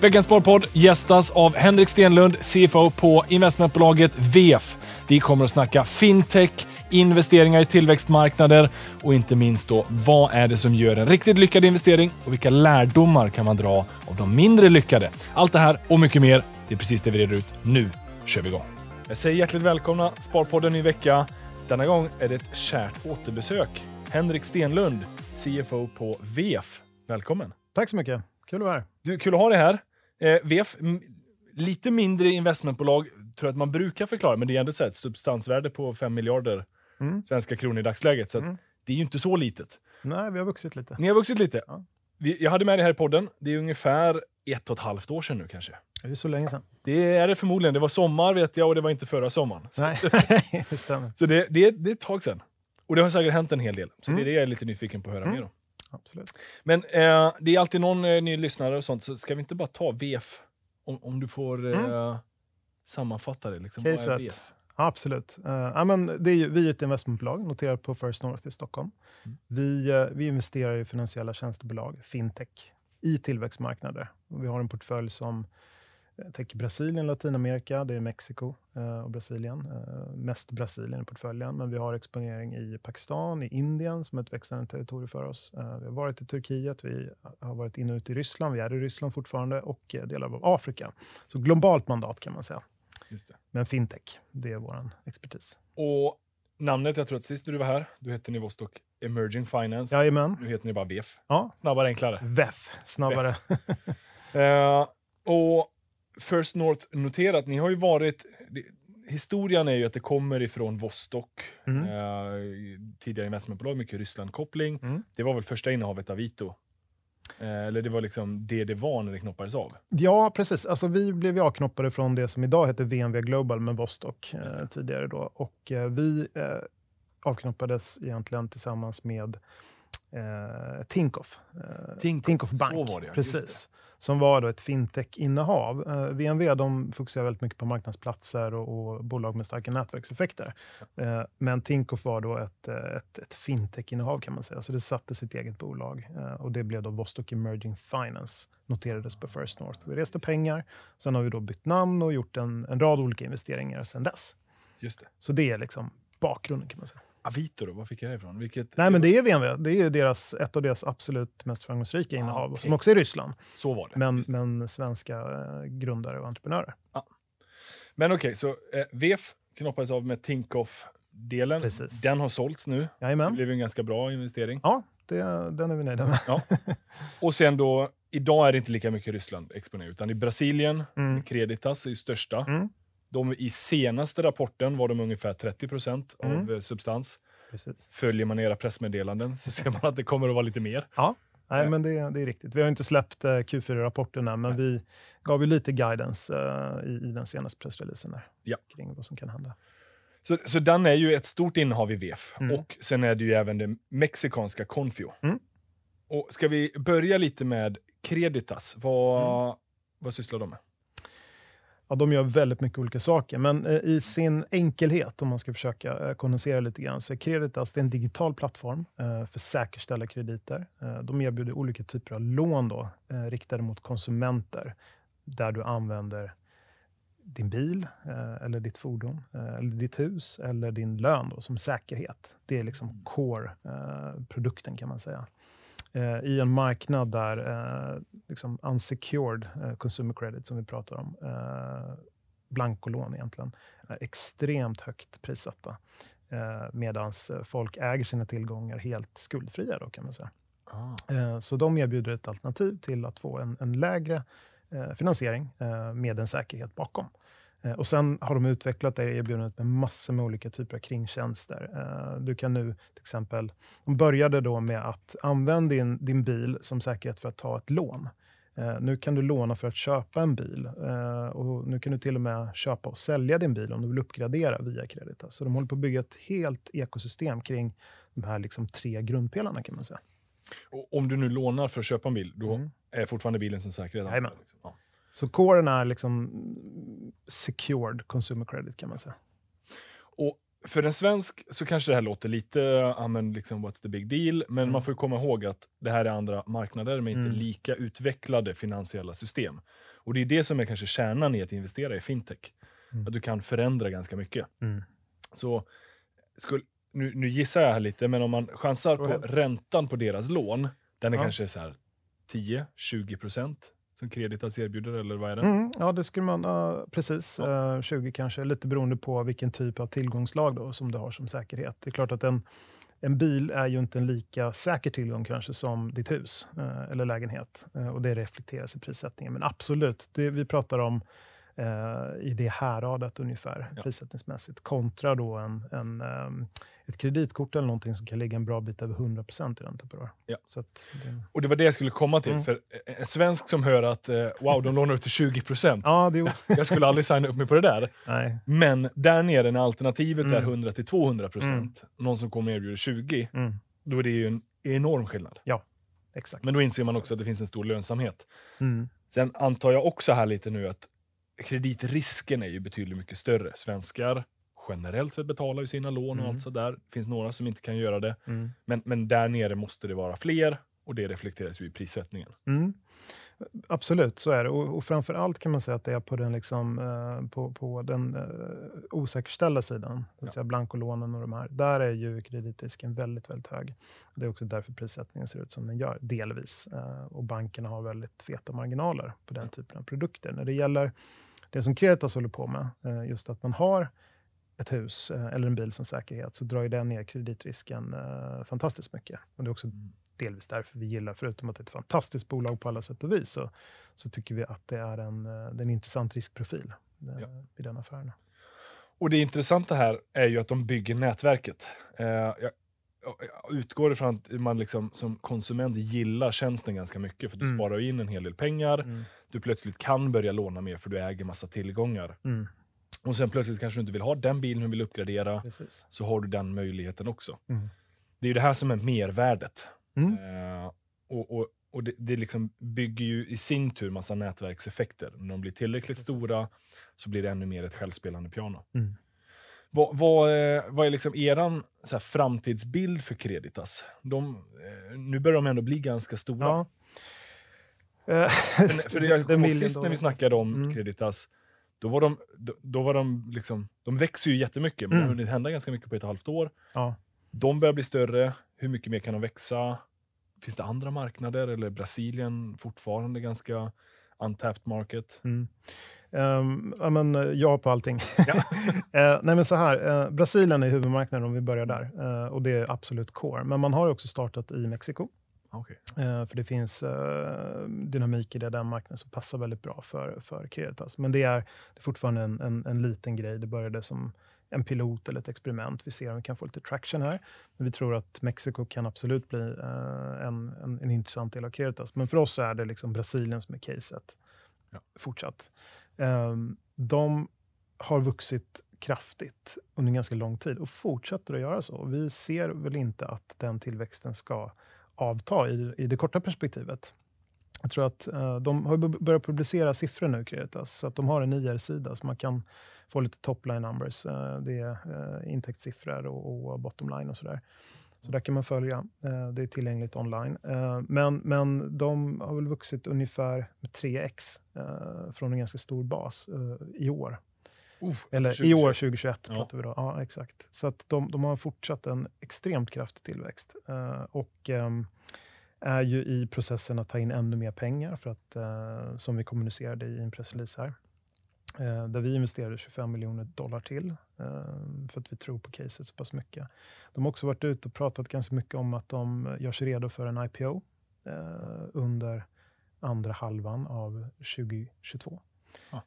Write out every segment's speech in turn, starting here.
Veckans Sparpodd gästas av Henrik Stenlund, CFO på investmentbolaget VF. Vi kommer att snacka fintech, investeringar i tillväxtmarknader och inte minst då vad är det som gör en riktigt lyckad investering och vilka lärdomar kan man dra av de mindre lyckade? Allt det här och mycket mer, det är precis det vi reder ut. Nu kör vi igång! Jag säger hjärtligt välkomna Sparpodden ny vecka. Denna gång är det ett kärt återbesök. Henrik Stenlund, CFO på VF. Välkommen! Tack så mycket. Kul att vara här. Du, kul att ha dig här. Eh, VF, lite mindre investmentbolag tror jag att man brukar förklara, men det är ändå ett substansvärde på 5 miljarder Mm. svenska kronor i dagsläget. Så Mm. det är ju inte så litet. Nej, vi har vuxit lite. Ni har vuxit lite. Ja. Vi, jag hade med dig här i podden. Det är ungefär ett och ett halvt år sedan nu kanske. Det är så länge sedan. Det är det förmodligen. Det var sommar vet jag och det var inte förra sommaren. Så, Nej, det stämmer. så det, det, är- det är ett tag sedan. Och det har säkert hänt en hel del. Så Mm. det är det jag är lite nyfiken på att höra Mm. mer om. Absolut. Men eh, det är alltid någon eh, ny lyssnare och sånt, så ska vi inte bara ta VF? Om, om du får eh, Mm. sammanfatta det. Liksom, vad är. VF? Ja, absolut. Uh, ja, men det är ju, vi är ett investmentbolag noterat på First North i Stockholm. Mm. Vi, eh, vi investerar i finansiella tjänstebolag, fintech, i tillväxtmarknader. Vi har en portfölj som eh, täcker Brasilien, Latinamerika, det är Mexiko eh, och Brasilien. Eh, mest Brasilien i portföljen, men vi har exponering i Pakistan, i Indien som är ett växande territorium för oss. Eh, vi har varit i Turkiet, vi har varit inne och ut i Ryssland, vi är i Ryssland fortfarande och delar av Afrika. Så globalt mandat kan man säga. Men fintech, det är vår expertis. Och namnet, jag tror att sist du var här, då hette ni Vostok Emerging Finance. Jajamän. Nu heter ni bara VF. Ja, Snabbare, enklare. VEF, snabbare. Eh, och First North noterat, ni har ju varit... Det, historien är ju att det kommer ifrån Vostok, Mm. eh, tidigare investmentbolag, mycket Ryssland-koppling. Mm. Det var väl första innehavet av Vito? Eh, eller det var liksom det det var när det knoppades av? Ja, precis. Alltså, vi blev avknoppade från det som idag heter VNV Global med Vostok eh, tidigare. Då. Och eh, vi eh, avknoppades egentligen tillsammans med eh, Tinkoff. Eh, Tinkoff, Bank. så var det. Precis. Just Som var då ett fintech-innehav. Eh, VNV de fokuserar väldigt mycket på marknadsplatser och, och bolag med starka nätverkseffekter. Eh, men Tinkoff var då ett, eh, ett, ett fintech-innehav kan man säga. Så det satte sitt eget bolag. Eh, och det blev då Vostok Emerging Finance. Noterades på First North. Vi reste pengar. Sen har vi då bytt namn och gjort en, en rad olika investeringar sen dess. Just det. Så det är liksom bakgrunden kan man säga. Avito var fick jag det ifrån? Vilket, Nej, men det är VNV. Det är deras, ett av deras absolut mest framgångsrika innehav, okej. som också är i Ryssland. Så var det. Men, Just det. men svenska eh, grundare och entreprenörer. Men okej, så eh, VF knoppades av med Tinkoff-delen. Precis. Den har sålts nu. Det Jajamän. blev ju en ganska bra investering. Ja, det, den är vi nöjda med. Ja. Och sen då, idag är det inte lika mycket Ryssland exponerat, utan i Brasilien, Mm. Creditas är ju största. Mm. De, I senaste rapporten var de ungefär 30 procent av Mm. eh, substans. Precis. Följer man era pressmeddelanden så ser man att det kommer att vara lite mer. Nej, Ja. men det, det är riktigt. Vi har inte släppt eh, Q4-rapporten än, men vi gav ju lite guidance eh, i, i den senaste pressreleasen där, Ja. kring vad som kan hända. Så, så den är ju ett stort innehav i VF. Mm. Och sen är det ju även det mexikanska Confio. Mm. Och ska vi börja lite med Creditas? Vad, Mm. vad sysslar de med? Ja, de gör väldigt mycket olika saker, men eh, i sin enkelhet, om man ska försöka eh, kondensera lite grann, så är Creditas det är en digital plattform eh, för säkerställda krediter. De erbjuder olika typer av lån då, riktade mot konsumenter, där du använder din bil, eller ditt fordon, eller ditt hus, eller din lön då, som säkerhet. Det är liksom core-produkten kan man säga. Eh, I en marknad där eh, liksom unsecured eh, consumer credit, som vi pratar om, eh, blankolån egentligen, är extremt högt prissatta. Eh, Medan folk äger sina tillgångar helt skuldfria då, kan man säga. Ah. Eh, Så de erbjuder ett alternativ till att få en, en lägre eh, finansiering eh, med en säkerhet bakom. Eh, och sen har de utvecklat det erbjudandet med massor med olika typer av kringtjänster. Eh, du kan nu till exempel, de började då med att använda din, din bil som säkerhet för att ta ett lån. Eh, nu kan du låna för att köpa en bil och nu kan du till och med köpa och sälja din bil om du vill uppgradera via Creditas. Så de håller på att bygga ett helt ekosystem kring de här liksom tre grundpelarna kan man säga. Och om du nu lånar för att köpa en bil, då Mm. är fortfarande bilen som säkerhet? Jajamän. Liksom. Ja. Så coren är liksom secured consumer credit kan man säga. Och för en svensk så kanske det här låter lite, ja men liksom what's the big deal, men Mm. man får komma ihåg att det här är andra marknader med inte Mm. lika utvecklade finansiella system. Och det är det som är kanske kärnan i att investera i fintech. Mm. Att du kan förändra ganska mycket. Mm. Så skulle, nu, nu gissar jag här lite, men om man chansar på räntan på deras lån, den är Ja. kanske så här 10-20 procent som Creditas erbjuder, eller vad är den? Mm, ja, det skulle man... ja, precis. Ja. eh, 20 kanske, lite beroende på vilken typ av tillgångslag då, som du har som säkerhet. Det är klart att en, en bil är ju inte en lika säker tillgång kanske som ditt hus eh, eller lägenhet. Eh, och det reflekteras i prissättningen. Men absolut, det vi pratar om eh, i det häradet ungefär Ja. prissättningsmässigt kontra då en, en, ehm, ett kreditkort eller någonting som kan ligga en bra bit över 100 i ränta per år. Ja. Så det, Och det var det jag skulle komma till, Mm. för en svensk som hör att eh, wow, de lånar ut till 20 procent. ja, det, är- Jag skulle aldrig signa upp mig på det där. nej. Men där nere när alternativet är Mm. 100 till 200 procent, någon som kommer och erbjuder 20, Mm, då är det ju en enorm skillnad. exakt. Men då inser man också att det finns en stor lönsamhet. Mm. Sen antar jag också här lite nu att kreditrisken är ju betydligt mycket större. Svenskar generellt sett betalar ju sina lån och Mm. allt sådär. Det finns några som inte kan göra det. Mm. Men, men där nere måste det vara fler och det reflekteras ju i prissättningen. Mm. Absolut, så är det. Och, och framför allt kan man säga att det är på den, liksom, eh, på, på den eh, osäkerställda sidan, det vill Ja. säga blankolånen och de här. Där är ju kreditrisken väldigt, väldigt hög. Det är också därför prissättningen ser ut som den gör, delvis. Eh, och bankerna har väldigt feta marginaler på den Ja. typen av produkter. När det gäller det som Creditas håller på med, eh, just att man har ett hus eh, eller en bil som säkerhet, så drar ju det ner kreditrisken eh, fantastiskt mycket. Och det är också Mm. delvis därför vi gillar, förutom att det är ett fantastiskt bolag på alla sätt och vis, så, så tycker vi att det är en, det är en intressant riskprofil Ja. i den affären. Och det intressanta här är ju att de bygger nätverket. Eh, jag, jag utgår ifrån att man liksom, som konsument gillar tjänsten ganska mycket, för du Mm. sparar in en hel del pengar. Mm. Du plötsligt kan börja låna mer för du äger massa tillgångar. Mm. Och sen plötsligt kanske du inte vill ha den bilen du vill uppgradera, Precis. så har du den möjligheten också. Mm. Det är ju det här som är mervärdet. Mm. Eh, och och, och det, det liksom bygger ju i sin tur massa nätverkseffekter. När de blir tillräckligt Precis. stora så blir det ännu mer ett självspelande piano. Mm. Vad, vad, är- vad är liksom här, framtidsbild för Creditas? De, eh, nu börjar de ändå bli ganska stora. Ja. Eh, För, för jag kommer sist när vi snackade om Mm. Creditas, då var de, då, då var de liksom, de växer ju jättemycket, men det har Mm. hunnit hända ganska mycket på ett halvt år. Ja. De börjar bli större, hur mycket mer kan de växa? Finns det andra marknader eller Brasilien fortfarande ganska untapped market? Mm. Ehm, ja, men, eh, ja på allting. Ja. Eh, nej, men så här, eh, Brasilien är huvudmarknaden om vi börjar där. Eh, och det är absolut core. Men man har också startat i Mexiko. Okay. Eh, för det finns eh, dynamik i det, den marknaden som passar väldigt bra för, för Creditas. Men det är, det är fortfarande en, en, en liten grej. Det började som en pilot eller ett experiment. Vi ser om vi kan få lite traction här. Men vi tror att Mexiko kan absolut bli eh, en, en, en intressant del av Creditas. Men för oss är det liksom Brasilien som är caset Ja. fortsatt. Eh, de har vuxit kraftigt under ganska lång tid och fortsätter att göra så. Vi ser väl inte att den tillväxten ska avta i, i det korta perspektivet. Jag tror att eh, de har börjat publicera siffror nu, Creditas, så att de har en IR-sida så man kan få lite topline numbers. Eh, det är eh, intäktssiffror och, och bottomline och sådär. Så där kan man följa. Eh, det är tillgängligt online. Eh, men, men de har väl vuxit ungefär med 3x eh, från en ganska stor bas eh, i år. Uh, Eller i år, 2021 Ja. pratar vi då. Ja, exakt. Så att de, de har fortsatt en extremt kraftig tillväxt. Eh, och ehm, är ju i processen att ta in ännu mer pengar, för att, eh, som vi kommunicerade i en pressrelease här. Eh, där vi investerade 25 miljoner dollar till, för att vi tror på caset så pass mycket. De har också varit ute och pratat ganska mycket om att de gör sig redo för en IPO under andra halvan av 2022. Ja.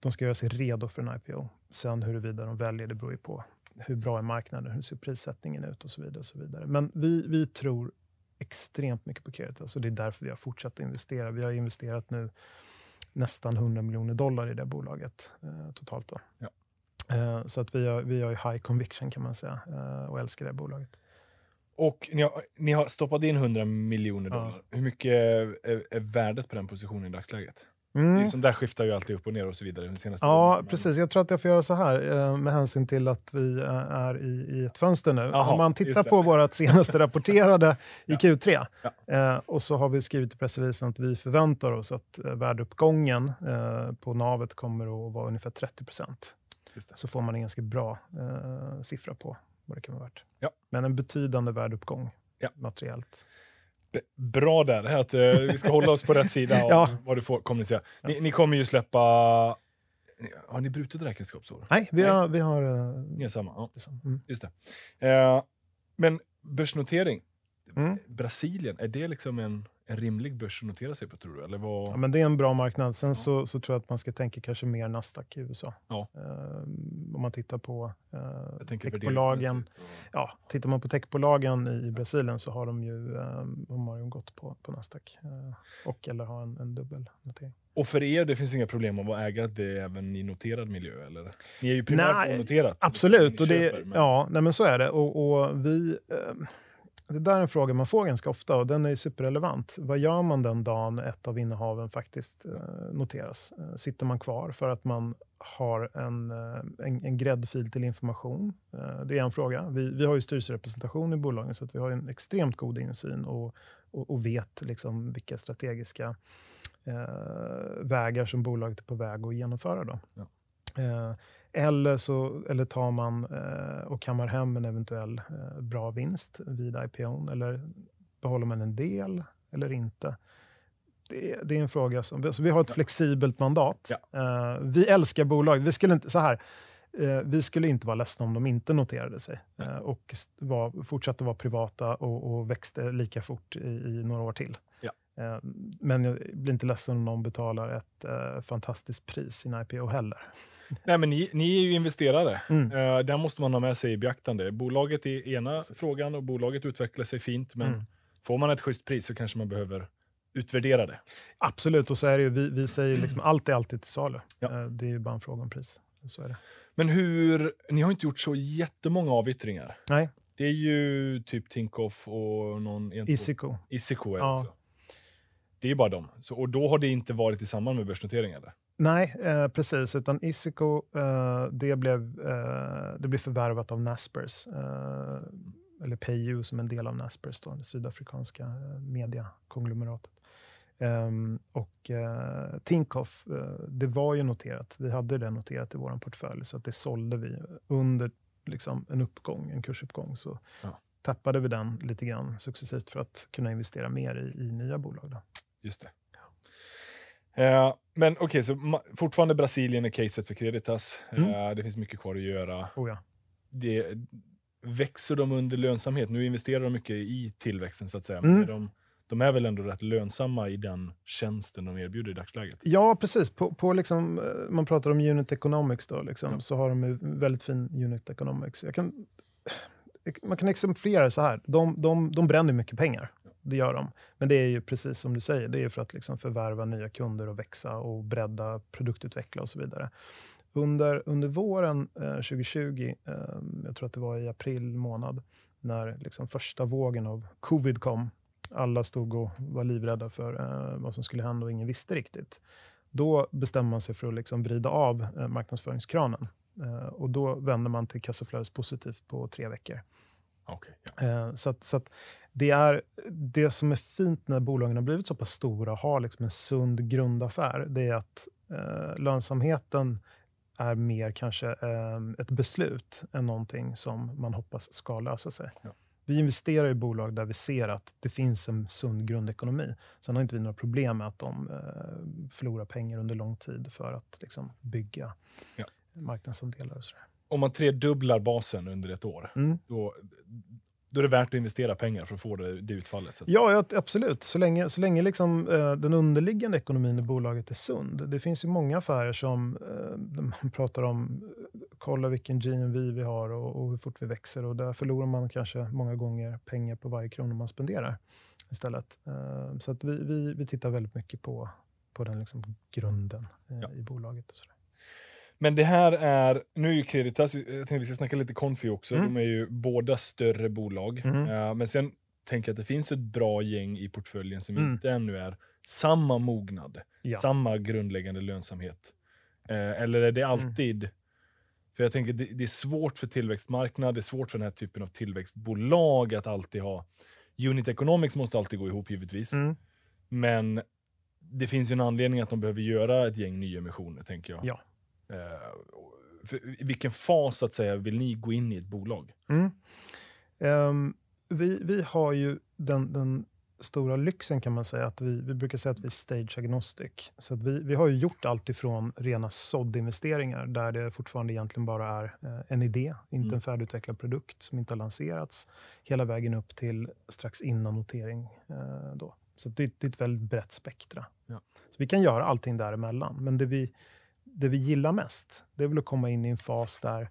De ska göra sig redo för en IPO. Sen huruvida de väljer, det beror ju på hur bra är marknaden, hur ser prissättningen ut och så vidare. Och så vidare. Men vi, vi tror extremt mycket på Creditas och det är därför vi har fortsatt att investera. Vi har investerat nu nästan 100 miljoner dollar i det bolaget eh, totalt. Då. Ja. Eh, så att vi har, vi har high conviction kan man säga eh, och älskar det bolaget. Och ni har, ni har stoppat in 100 miljoner Ja. dollar. Hur mycket är, är värdet på den positionen i dagsläget? Mm. Liksom där skiftar ju alltid upp och ner och så vidare. Den senaste ja, men... precis. Jag tror att jag får göra så här eh, med hänsyn till att vi eh, är i, i ett fönster nu. Aha, Om man tittar på vårt senaste rapporterade i Q3 ja. Eh, och så har vi skrivit i pressreleasen att vi förväntar oss att värdeuppgången på navet kommer att vara ungefär 30 procent. Så får man en ganska bra siffra på vad det kan vara värt. Ja. Men en betydande värdeuppgång ja. materiellt. Bra där, att uh, vi ska hålla oss på rätt sida av ja. vad du får kommunicera. Ni, ni, kommer ju släppa... Har ni brutit räkenskapsår? Nej, vi har... Vi har uh, ni har samma? Ja. Mm. Just det. Uh, men börsnotering, mm. Brasilien, är det liksom en en rimlig börs att notera sig på, tror du? Eller vad? Ja, men det är en bra marknad. Sen ja. så, så, tror jag att man ska tänka kanske mer Nasdaq i USA. Ja. Um, om man tittar på uh, techbolagen. Ja, tittar man på techbolagen i, i Brasilien så har de ju, um, de har ju gått på, på Nasdaq. Uh, och eller har en, en dubbel notering. Och för er, det finns inga problem att äga det även i noterad miljö? Eller? Ni är ju primärt onoterat. Absolut. Och det, köper, men... Ja, nej, men så är det. Och, och vi... Uh, det där är en fråga man får ganska ofta och den är superrelevant. Vad gör man den dagen ett av innehaven faktiskt eh, noteras? Eh, sitter man kvar för att man har en, eh, en, en gräddfil till information? Det är en fråga. Vi, vi har ju styrelserepresentation i bolagen så att vi har en extremt god insyn och, och, och vet liksom vilka strategiska eh, vägar som bolaget är på väg att genomföra. Då. Ja. Eh, eller, så, eller tar man eh, och kammar hem en eventuell eh, bra vinst vid IPO eller behåller man en del eller inte? Det, det är en fråga som... Alltså vi har ett ja. flexibelt mandat. Ja. Eh, vi älskar bolag. Vi skulle inte, så här, eh, vi skulle inte vara ledsna om de inte noterade sig eh, och var, fortsatte vara privata och, och växte lika fort i, i några år till. Eh, men jag blir inte ledsen om någon betalar ett eh, fantastiskt pris i en IPO heller. Nej, men ni, ni är ju investerare. Mm. Uh, där måste man ha med sig i beaktande. Bolaget är ena Precis. frågan och bolaget utvecklar sig fint, men mm. får man ett schysst pris så kanske man behöver utvärdera det. Absolut, och så är det ju, vi, vi säger liksom allt är alltid till salu. Ja. Uh, det är ju bara en fråga om pris. Så är det. Men hur, ni har inte gjort så jättemånga avyttringar. Nej. Det är ju typ Tinkoff och någon... Isico. Isico är ja. också. Det är bara dem. Så, och då har det inte varit i samband med börsnotering eller? Nej, eh, precis. Utan Isico, eh, det, blev, eh, det blev förvärvat av Naspers. Eh, eller PayU som en del av Naspers, då, det sydafrikanska eh, mediakonglomeratet. Um, och uh, Tinkoff, uh, det var ju noterat. Vi hade det noterat i vår portfölj, så att det sålde vi under liksom, en uppgång, en kursuppgång. Så ja. tappade vi den lite grann successivt för att kunna investera mer i, i nya bolag. Då. Just det. Eh, men okej, okay, så fortfarande Brasilien är caset för Creditas. Mm. Eh, det finns mycket kvar att göra. Oh ja. det, växer de under lönsamhet? Nu investerar de mycket i tillväxten så att säga. Mm. Men de, de är väl ändå rätt lönsamma i den tjänsten de erbjuder i dagsläget? Ja, precis. På, på liksom, eh, man pratar om unit economics, då, liksom, ja. så har de väldigt fin unit economics. Kan, man kan exemplifiera så här. De, de, de bränner mycket pengar det gör de. Men det är ju precis som du säger, det är för att liksom förvärva nya kunder och växa och bredda, produktutveckla och så vidare. Under, under våren eh, 2020, eh, jag tror att det var i april månad, när liksom första vågen av covid kom, alla stod och var livrädda för eh, vad som skulle hända och ingen visste riktigt. Då bestämde man sig för att liksom vrida av eh, marknadsföringskranen. Eh, och då vände man till kassaflödespositivt på tre veckor. Okay, ja. Eh, så att, så att det, är, det som är fint när bolagen har blivit så pass stora och har liksom en sund grundaffär, det är att eh, lönsamheten är mer kanske eh, ett beslut än någonting som man hoppas ska lösa sig. Ja. Vi investerar i bolag där vi ser att det finns en sund grundekonomi. Sen har inte vi några problem med att de eh, förlorar pengar under lång tid för att liksom, bygga ja. marknadsandelar och sådär. Om man tredubblar basen under ett år, mm. då, då är det värt att investera pengar för att få det, det utfallet. Ja, absolut. Så länge, så länge liksom, eh, den underliggande ekonomin i bolaget är sund. Det finns ju många affärer som eh, man pratar om, kolla vilken GMV vi har och, och, hur fort vi växer. Och där förlorar man kanske många gånger pengar på varje krona man spenderar istället. Eh, så att vi, vi, vi tittar väldigt mycket på, på den liksom grunden eh, ja. i bolaget. och så men det här är, nu är ju Creditas, jag tänkte vi ska snacka lite Confi också, mm. de är ju båda större bolag. Mm. Uh, men sen tänker jag att det finns ett bra gäng i portföljen som mm. inte ännu är samma mognad, Ja. samma grundläggande lönsamhet? Eh, eller är det Mm. alltid... För jag tänker det, det är svårt för tillväxtmarknad, det är svårt för den här typen av tillväxtbolag att alltid ha... Unit economics måste alltid gå ihop givetvis, Mm. men det finns ju en anledning att de behöver göra ett gäng nyemissioner, tänker jag. Ja. Eh, för, I vilken fas, så att säga, vill ni gå in i ett bolag? Mm. Ehm, vi, vi har ju den, den stora lyxen kan man säga, att vi, vi brukar säga att vi är stage agnostic. Så att vi, vi har ju gjort allt ifrån rena såddinvesteringar, där det fortfarande egentligen bara är eh, en idé, inte Mm. en färdigutvecklad produkt som inte har lanserats, hela vägen upp till strax innan notering. Eh, då. Så det, det är ett väldigt brett spektra. Ja. Så vi kan göra allting däremellan, men det vi, det vi gillar mest, det är väl att komma in i en fas där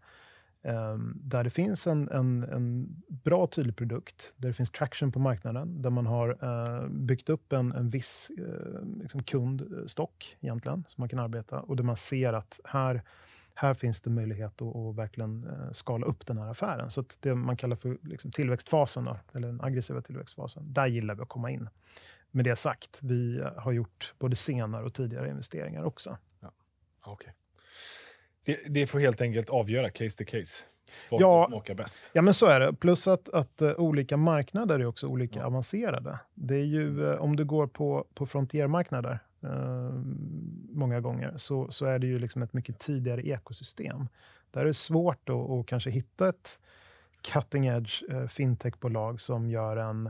ehm, där det finns en, en, en bra tydlig produkt, där det finns traction på marknaden, där man har eh, byggt upp en, en viss eh, liksom kundstock egentligen, som man kan arbeta, och där man ser att här, här finns det möjlighet att, att verkligen eh, skala upp den här affären. Så att det man kallar för liksom tillväxtfasen, då, eller den aggressiva tillväxtfasen, där gillar vi att komma in. Med det sagt, vi har gjort både senare och tidigare investeringar också. Okay. Det, det får helt enkelt avgöra case to case. Vad Ja. som smakar bäst. Ja, men så är det. Plus att, att eh, olika marknader är också olika Ja. avancerade. Det är ju, eh, om du går på, på frontiermarknader eh, många gånger, så, så är det ju liksom ett mycket tidigare ekosystem. Där är det svårt att, kanske hitta ett cutting edge fintechbolag som gör en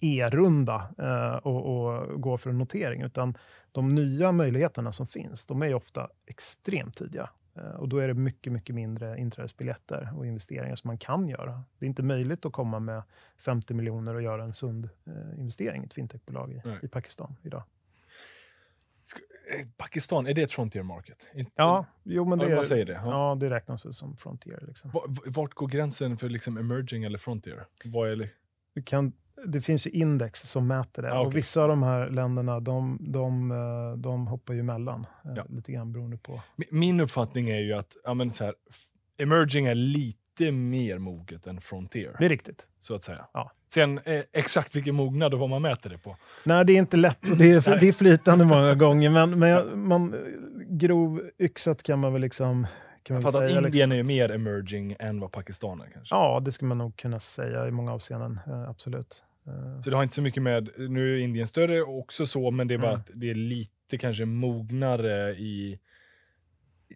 E-runda eh, och, och går för en notering, utan de nya möjligheterna som finns, de är ju ofta extremt tidiga. Eh, Och då är det mycket, mycket mindre inträdesbiljetter och investeringar som man kan göra. Det är inte möjligt att komma med 50 miljoner och göra en sund eh, investering i ett fintechbolag i, i Pakistan idag. Pakistan, är det ett frontier market? Ja, jo, men Ja, det, man säger det. Ja. ja, det räknas väl som frontier. Liksom. Va- va- Vart går gränsen för liksom emerging eller frontier? Vad är, li- Du kan, det finns ju index som mäter det. Ah, okej. Och vissa av de här länderna, de, de, eh, de hoppar ju emellan. eh, Ja. Lite grann beroende på. Mi- Min uppfattning är ju att ja, men så här, emerging är lite mer moget än frontier, Det är riktigt. så att säga. Ja. Sen eh, exakt vilken mognad och vad man mäter det på. Nej, det är inte lätt. och Det är, det är flytande många gånger. Men, men jag- man, grov yxat kan man väl liksom... Kan Jag man fattar att Indien liksom. är mer emerging än vad Pakistan är kanske. Ja, det ska man nog kunna säga i många avseenden. Absolut. Eh, Så det har inte så mycket med, nu är Indien större också så, men det är bara Mm. att det är lite kanske mognare i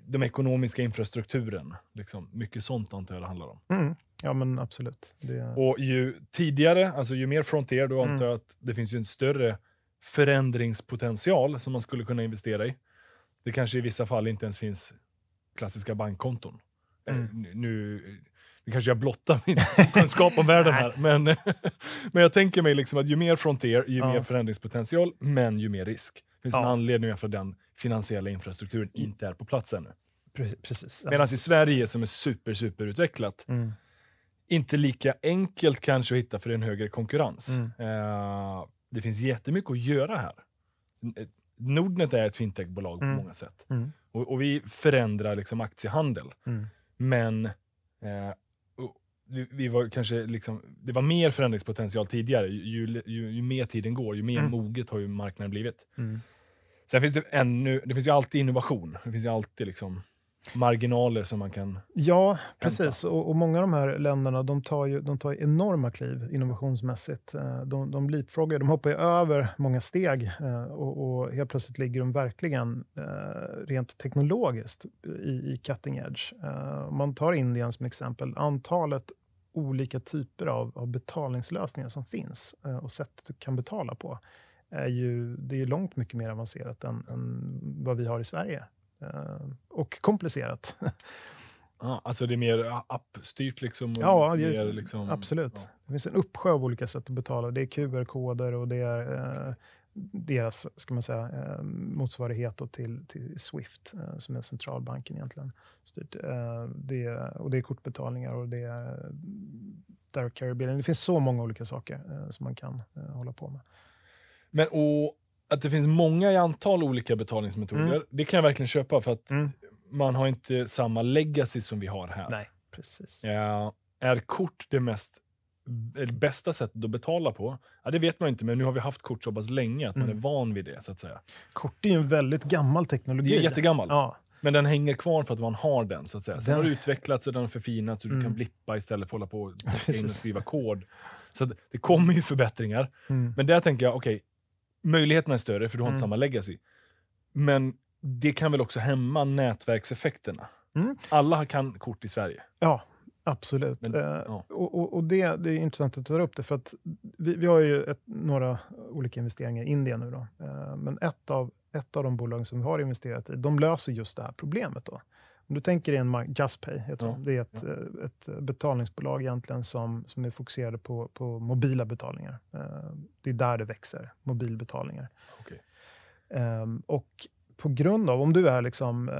den ekonomiska infrastrukturen. Liksom. Mycket sånt antar jag det handlar om. mm, ja, men absolut. Det, Och ju tidigare, alltså ju mer frontier, då Mm. antar jag att det finns ju en större förändringspotential som man skulle kunna investera i. Det kanske i vissa fall inte ens finns klassiska bankkonton. Eh, Mm. Nu, nu, kanske jag blottar min kunskap om världen här, men, men jag tänker mig liksom att ju mer frontier, ju Ja. mer förändringspotential, men ju mer risk. Det finns en Ja. anledning varför den finansiella infrastrukturen inte är på plats ännu. pre- precis. Medan i Sverige, som är super, super utvecklat, Mm, inte lika enkelt kanske att hitta för en högre konkurrens. Mm. Eh, det finns jättemycket att göra här. N- Nordnet är ett fintechbolag Mm. på många sätt. mm, Och, och vi förändrar liksom aktiehandel. mm. Men eh, vi, var kanske liksom, det var mer förändringspotential tidigare. Ju, ju, ju, ju mer tiden går, ju mer Mm. moget har ju marknaden blivit. Mm. Sen finns det ännu, det finns ju alltid innovation. Det finns ju alltid liksom marginaler som man kan... Ja, precis. Och, och många av de här länderna de tar ju, de tar ju enorma kliv innovationsmässigt. Eh, De, de leapfroggar, de hoppar ju över många steg eh, och, och helt plötsligt ligger de verkligen eh, rent teknologiskt i, i cutting edge. Om man tar Indien som exempel, antalet olika typer av, av betalningslösningar som finns och sätt du kan betala på är ju, det är ju långt mycket mer avancerat än, än vad vi har i Sverige. Eh, och komplicerat. Ja, alltså det är mer appstyrt liksom? Ja, mer liksom, absolut. ja. Det finns en uppsjö av olika sätt att betala. Det är QR-koder och det är eh, deras ska man säga, eh, motsvarighet till, till Swift, eh, som är centralbanken egentligen. Styrt. Eh, det, är- och det är kortbetalningar och det är direct carry. Det finns så många olika saker eh, som man kan hålla på med. Men och att det finns många i antal olika betalningsmetoder, Mm. det kan jag verkligen köpa för att Mm. man har inte samma legacy som vi har här. Nej, precis. Ja, är kort det mest eller bästa sättet att betala på, ja, det vet man inte, men nu har vi haft kort så pass länge att man Mm. är van vid det. så att säga. Kort är ju en väldigt gammal teknologi. Det är jättegammal, Ja, men den hänger kvar för att man har den. så att säga. Sen Den- har det utvecklats och den har förfinats så du Mm. kan blippa istället för att hålla på och skriva kod. Så det kommer ju förbättringar. mm. Men där tänker jag, okej, möjligheterna är större för du har inte Mm. samma legacy. Men det kan väl också hämma nätverkseffekterna. Mm. Alla kan kort i Sverige. ja absolut. Men, Eh, ja. Och, och, och det, det är intressant att du tar upp det, för att vi, vi har ju ett, några olika investeringar i Indien nu. Då. Eh, Men ett av, ett av de bolagen som vi har investerat i, de löser just det här problemet. Då. Om du tänker dig en Justpay, heter Ja, de. det är ett, eh, ett betalningsbolag egentligen som, som är fokuserade på, på mobila betalningar. Eh, Det är där det växer, mobilbetalningar. Okej. Ehm, och på grund av, om du är liksom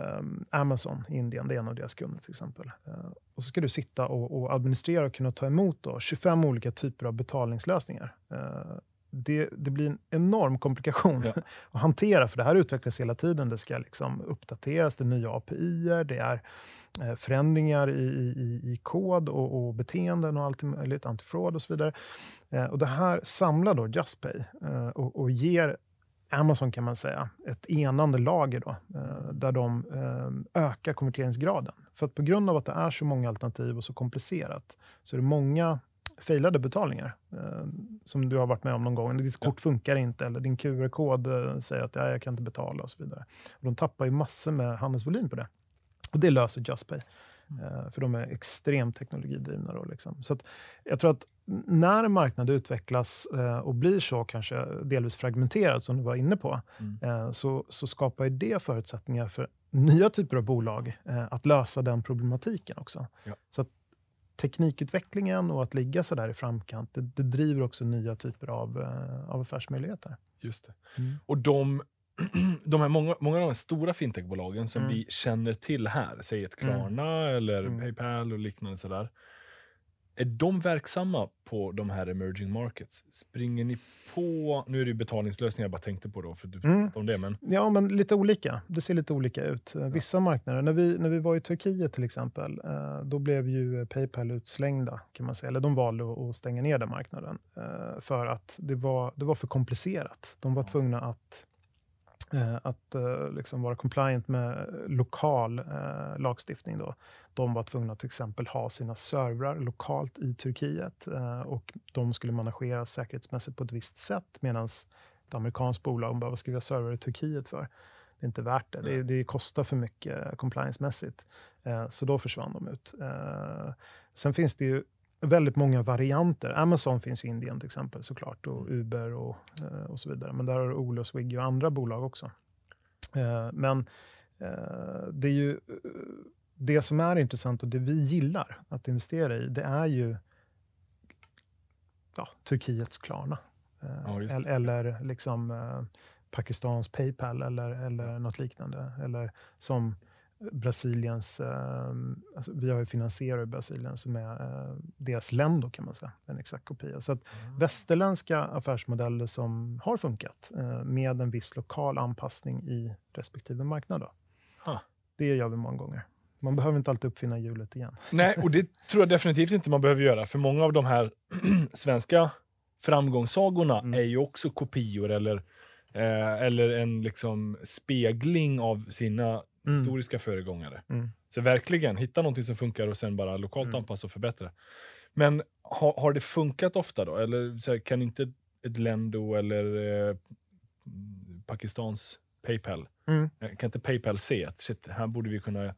Amazon i Indien, det är en av deras kunder till exempel, eh, och så ska du sitta och, och administrera och kunna ta emot då 25 olika typer av betalningslösningar. Det, det blir en enorm komplikation Ja. att hantera, för det här utvecklas hela tiden. Det ska liksom uppdateras, det är nya API, det är eh, förändringar i, i, i- kod och, och beteenden och allt möjligt, antifraud och så vidare. Eh, och det här samlar då JustPay eh, och, och ger Amazon kan man säga, ett enande lager då, där de ökar konverteringsgraden. För att på grund av att det är så många alternativ och så komplicerat så är det många failade betalningar eh, som du har varit med om någon gång. Ditt Ja. kort funkar inte eller din QR-kod eh, säger att ja, jag kan inte betala och så vidare. Och de tappar ju massor med handelsvolym på det. Och det löser JustPay. Eh, för de är extremt teknologidrivna. Då, liksom. Så jag tror att när en marknad utvecklas eh, och blir så kanske delvis fragmenterad, som du var inne på, Mm. så, så skapar det förutsättningar för nya typer av bolag att lösa den problematiken också. Ja. Så att teknikutvecklingen och att ligga så där i framkant, det, det driver också nya typer av, eh, av affärsmöjligheter. Just det. Mm. Och de, de här många, många av de här stora fintechbolagen som Mm. vi känner till här, säg ett Mm. Klarna eller Mm. Paypal och liknande sådär. Är de verksamma på de här emerging markets? Springer ni på, nu är det ju betalningslösningar jag bara tänkte på då, för du Mm. om det, men Ja, men lite olika. Det ser lite olika ut. Eh, Vissa marknader, när vi, när vi var i Turkiet till exempel, eh, då blev ju Paypal utslängda, kan man säga. Eller de valde att- stänga ner den marknaden eh, för att det var, det var för komplicerat. De var tvungna att, att eh, liksom vara compliant med lokal eh, lagstiftning. Då. De var tvungna att till exempel ha sina servrar lokalt i Turkiet eh, och de skulle manageras säkerhetsmässigt på ett visst sätt medan ett amerikanskt bolag bara, vad ska vi ha servrar i Turkiet för? Det är inte värt det. Det, det kostar för mycket compliance-mässigt. Eh, så då försvann de ut. Eh, sen finns det ju väldigt många varianter. Amazon finns i Indien till exempel såklart och Uber och, eh, och så vidare. Men där har du Ola, Swiggy och andra bolag också. Eh, men eh, det är ju det som är intressant och det vi gillar att investera i, det är ju ja, Turkiets Klarna. Ja, eller, eller liksom Pakistans Paypal eller, eller något liknande. Eller som Brasiliens, eh, alltså vi har ju finansierare i Brasilien som är eh, deras Lendo kan man säga, en exakt kopia. Så att västerländska affärsmodeller som har funkat eh, med en viss lokal anpassning i respektive marknad. Då. Ah. Det gör vi många gånger. Man behöver inte alltid uppfinna hjulet igen. Nej, och det tror jag definitivt inte man behöver göra, för många av de här svenska framgångssagorna Mm. är ju också kopior eller, eh, eller en liksom spegling av sina Mm. historiska föregångare. Mm. Så verkligen, hitta någonting som funkar och sen bara lokalt Mm. anpassa och förbättra. Men har, har det funkat ofta då? Eller här, kan inte ett Lendo eller eh, Pakistans Paypal, Mm. eh, kan inte Paypal se att shit, här borde vi kunna...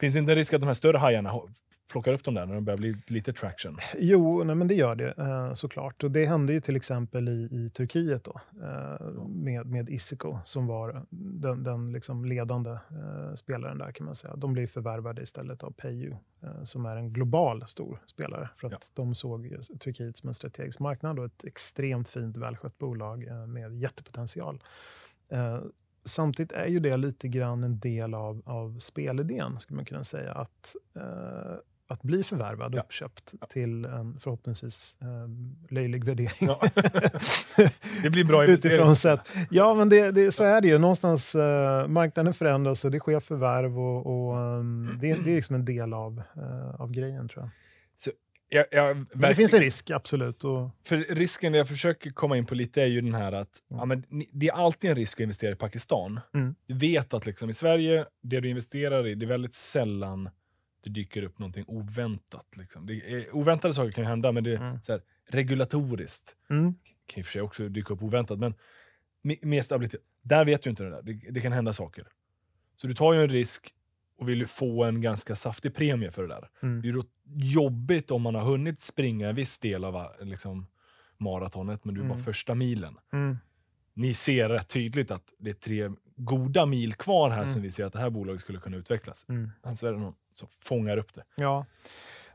Finns det inte en risk att de här större hajarna plockar upp dem där när de börjar bli lite traction? Jo, nej, men det gör det eh, såklart. Och det hände ju till exempel i, i Turkiet då, eh, med, med Isiko som var den, den liksom ledande eh, spelaren där kan man säga. De blev förvärvade istället av PayU eh, som är en global stor spelare för att Ja. de såg Turkiet som en strategisk marknad och ett extremt fint välskött bolag med jättepotential. Samtidigt är ju det lite grann en del av, av spelidén, skulle man kunna säga. Att, eh, att bli förvärvad och Ja. uppköpt till en förhoppningsvis eh, löjlig värdering. Ja. det blir bra Utifrån sett. Ja, men det, det, så är det ju. Någonstans, eh, marknaden förändras och det sker förvärv och, och ehm, det, det är liksom en del av, eh, av grejen tror jag. Jag, jag, Men det finns en risk, absolut. Och, För risken jag försöker komma in på lite är ju den här att Mm. ja, men, det är alltid en risk att investera i Pakistan. Mm. Du vet att liksom, i Sverige, det du investerar i, det är väldigt sällan det dyker upp någonting oväntat. Liksom. Det är, oväntade saker kan hända, men det är Mm. så här, regulatoriskt. mm, kan i och för sig också dyka upp oväntat, men me- mer stabilitet. Där vet du inte det där. Det, det kan hända saker. Så du tar ju en risk och vill ju få en ganska saftig premie för det där. mm, Det är då jobbigt om man har hunnit springa en viss del av liksom, maratonet, men du är bara Mm. första milen. mm, Ni ser rätt tydligt att det är tre goda mil kvar här Mm. som vi ser att det här bolaget skulle kunna utvecklas. mm. Men så är det någon som fångar upp det. Ja.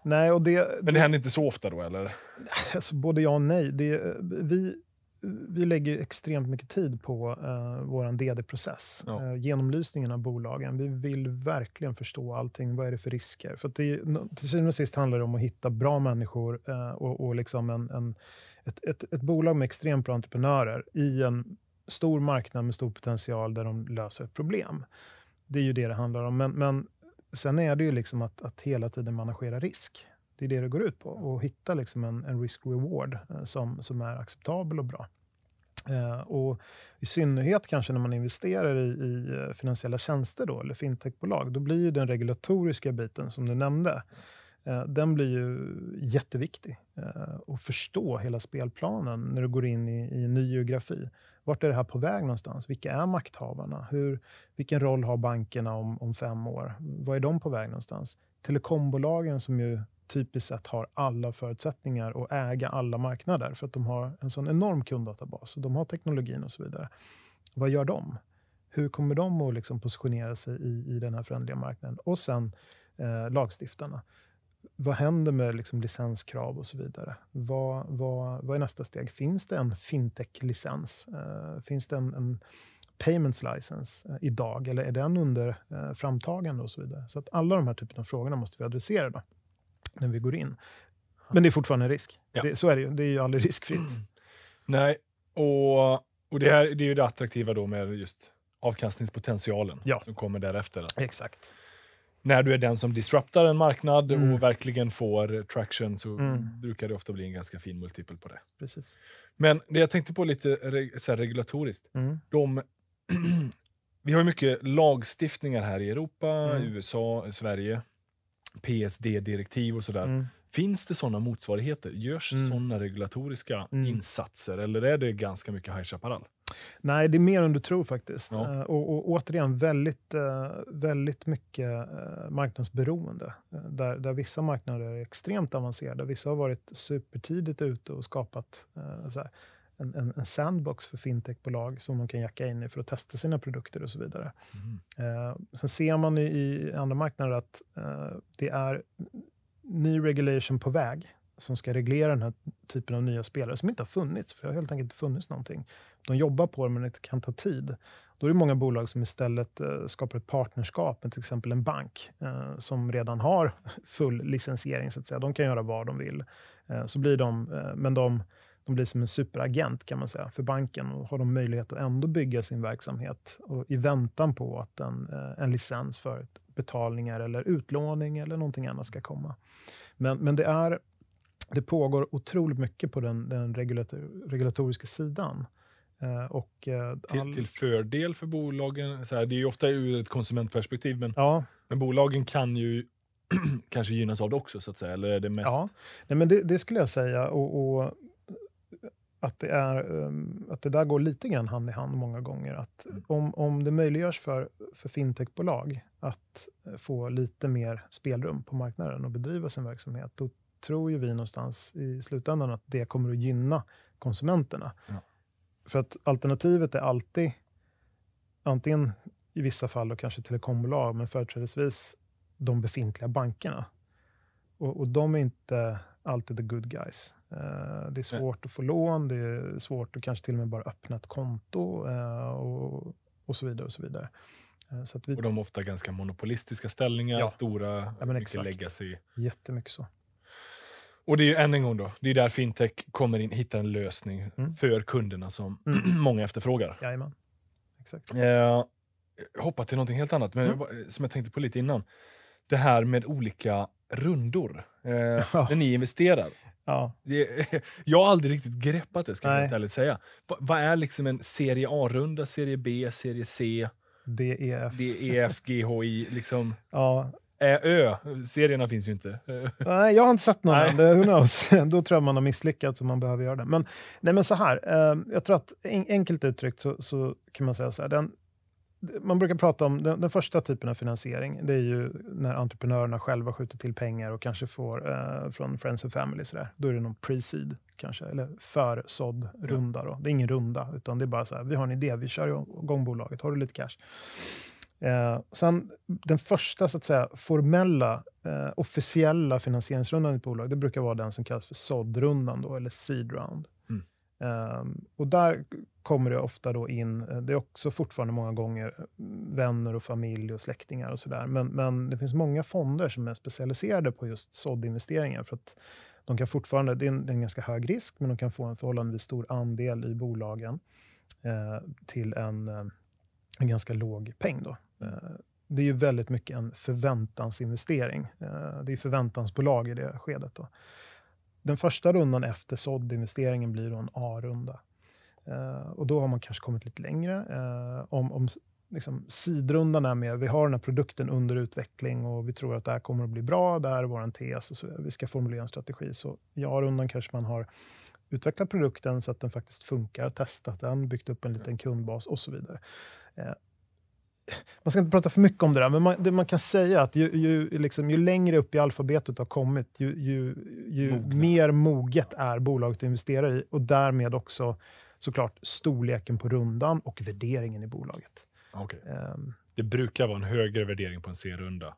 Nej, och det, Men det händer inte så ofta då, eller? Alltså, både ja och nej. Det, vi, vi lägger extremt mycket tid på uh, vår DD-process. Ja. Eh, genomlysningen av bolagen. Vi vill verkligen förstå allting. Vad är det för risker? För det, till syvende och sist handlar det om att hitta bra människor eh, och, och liksom en, en, ett, ett, ett bolag med extremt bra entreprenörer i en stor marknad med stor potential där de löser ett problem. Det är ju det det handlar om. Men, men sen är det ju liksom att, att hela tiden managera risk. Det är det det går ut på. Och hitta liksom en, en risk-reward eh, som, som är acceptabel och bra. Eh, och I synnerhet kanske när man investerar i, i eh, finansiella tjänster då, eller fintechbolag, då blir ju den regulatoriska biten som du nämnde, Eh, den blir ju jätteviktig. Eh, att förstå hela spelplanen när du går in i, i en ny geografi. Vart är det här på väg någonstans? Vilka är makthavarna? Hur, vilken roll har bankerna om, om fem år? Vad är de på väg någonstans? Telekombolagen som ju typiskt sett har alla förutsättningar att äga alla marknader för att de har en sån enorm kunddatabas och de har teknologin och så vidare. Vad gör de? Hur kommer de att liksom positionera sig i, i den här förändliga marknaden? Och sen eh, lagstiftarna. Vad händer med liksom licenskrav och så vidare? Vad, vad, vad är nästa steg? Finns det en fintech-licens? Eh, finns det en, en payments license eh, idag eller är den under eh, framtagande och så vidare? Så att alla de här typerna av frågorna måste vi adressera då, när vi går in. Men det är fortfarande en risk. Ja. Det, så är det ju. Det är ju aldrig riskfritt. Nej, och, och det, här, det är ju det attraktiva då med just avkastningspotentialen Ja. som kommer därefter. Exakt. När du är den som disruptar en marknad Mm. och verkligen får traction så Mm. brukar det ofta bli en ganska fin multipel på det. Precis. Men det jag tänkte på lite re, så här regulatoriskt. Mm. De, vi har mycket lagstiftningar här i Europa, Mm. USA, Sverige. PSD-direktiv och sådär. Mm. Finns det sådana motsvarigheter? Görs Mm. sådana regulatoriska Mm. insatser eller är det ganska mycket High Chaparral? Nej, det är mer än du tror faktiskt. Ja. Eh, och, och återigen, väldigt, eh, väldigt mycket eh, marknadsberoende. Där, där vissa marknader är extremt avancerade. Vissa har varit supertidigt ute och skapat en, en, en sandbox för fintechbolag som de kan jacka in i för att testa sina produkter och så vidare. Mm. Sen ser man i, i andra marknader att det är ny regulation på väg som ska reglera den här typen av nya spelare som inte har funnits, för det har helt enkelt inte funnits någonting. De jobbar på det, men det kan ta tid. Då är det många bolag som istället eh, skapar ett partnerskap med till exempel en bank eh, som redan har full licensiering, så att säga. De kan göra vad de vill. Eh, så blir de, men de, de blir som en superagent kan man säga för banken och har de möjlighet att ändå bygga sin verksamhet och i väntan på att en, en licens för betalningar eller utlåning eller någonting annat ska komma. Men, men det, är, det pågår otroligt mycket på den, den regulator, regulatoriska sidan. Eh, och, eh, Till, all- till fördel för bolagen. Så här, det är ju ofta ur ett konsumentperspektiv, men, ja, men bolagen kan ju kanske gynnas av det också, så att säga. Eller är det mest... Ja, nej, men det, det skulle jag säga. Och, och att, det är, um, att det där går lite grann hand i hand många gånger. Att Mm. om, om det möjliggörs för, för fintechbolag att få lite mer spelrum på marknaden och bedriva sin verksamhet, då tror ju vi någonstans i slutändan att det kommer att gynna konsumenterna. Ja. För att alternativet är alltid, antingen i vissa fall och kanske telekombolag, men företrädesvis de befintliga bankerna. Och, och de är inte alltid the good guys. Eh, det är svårt att få lån, det är svårt att kanske till och med bara öppna ett konto eh, och, och så vidare. och Så vidare. Eh, så vi, Och de har ofta ganska monopolistiska ställningar, Ja. stora, men mycket legacy. jättemycket så. Och det är ju än en gång då, det är där fintech kommer in, hittar en lösning Mm. för kunderna som Mm. många efterfrågar. Jajamän. Exakt. Eh, hoppa till någonting helt annat, men Mm. jag bara- som jag tänkte på lite innan. Det här med olika rundor eh, när ni investerar. Ja. Det, jag har aldrig riktigt greppat det, ska jag Nej. helt ärligt säga. Va- Vad är liksom en serie A-runda, serie B, serie C, DEF. D, E, F, G, H, I, liksom Ja. Ä, Ö? Serierna finns ju inte. Eh, Nej, jag har inte sett någon Nej. än. Who knows? Då tror jag man har misslyckats om man behöver göra det. Men, nej, men så här, eh, jag tror att en, enkelt uttryckt så, så kan man säga så här. Den, man brukar prata om den, den första typen av finansiering. Det är ju när entreprenörerna själva skjuter till pengar och kanske får eh, från Friends and Family. Så där. Då är det någon pre-seed kanske, eller försådd runda. Då. Det är ingen runda, utan det är bara så här, vi har en idé, vi kör igång bolaget, har du lite cash? Eh, sen den första så att säga, formella, eh, officiella finansieringsrundan i ett bolag, det brukar vara den som kallas för såddrundan då, eller seed round. Mm. Ehm, och där kommer det ofta då in, eh, det är också fortfarande många gånger eh, vänner och familj och släktingar och sådär. Men, men det finns många fonder som är specialiserade på just såddinvesteringar. För att de kan fortfarande, det är, en, det är en ganska hög risk, men de kan få en förhållandevis stor andel i bolagen eh, till en, eh, en ganska låg peng. Då. Eh, det är ju väldigt mycket en förväntansinvestering. Eh, det är förväntansbolag i det skedet. Då. Den första rundan efter såddinvesteringen blir då en A-runda. Eh, och då har man kanske kommit lite längre. Om om liksom, sidrundan är mer, vi har den här produkten under utveckling och vi tror att det här kommer att bli bra, det här är vår tes och så, vi ska formulera en strategi. Så i A-rundan kanske man har utvecklat produkten så att den faktiskt funkar, testat den, byggt upp en liten kundbas och så vidare. Man ska inte prata för mycket om det där, men man, det man kan säga är att ju, ju, liksom, ju längre upp i alfabetet du har kommit, ju, ju, ju Mognare. mer moget är bolaget du investerar i och därmed också såklart storleken på rundan och värderingen i bolaget. Okej. Ehm, Det brukar vara en högre värdering på en C-runda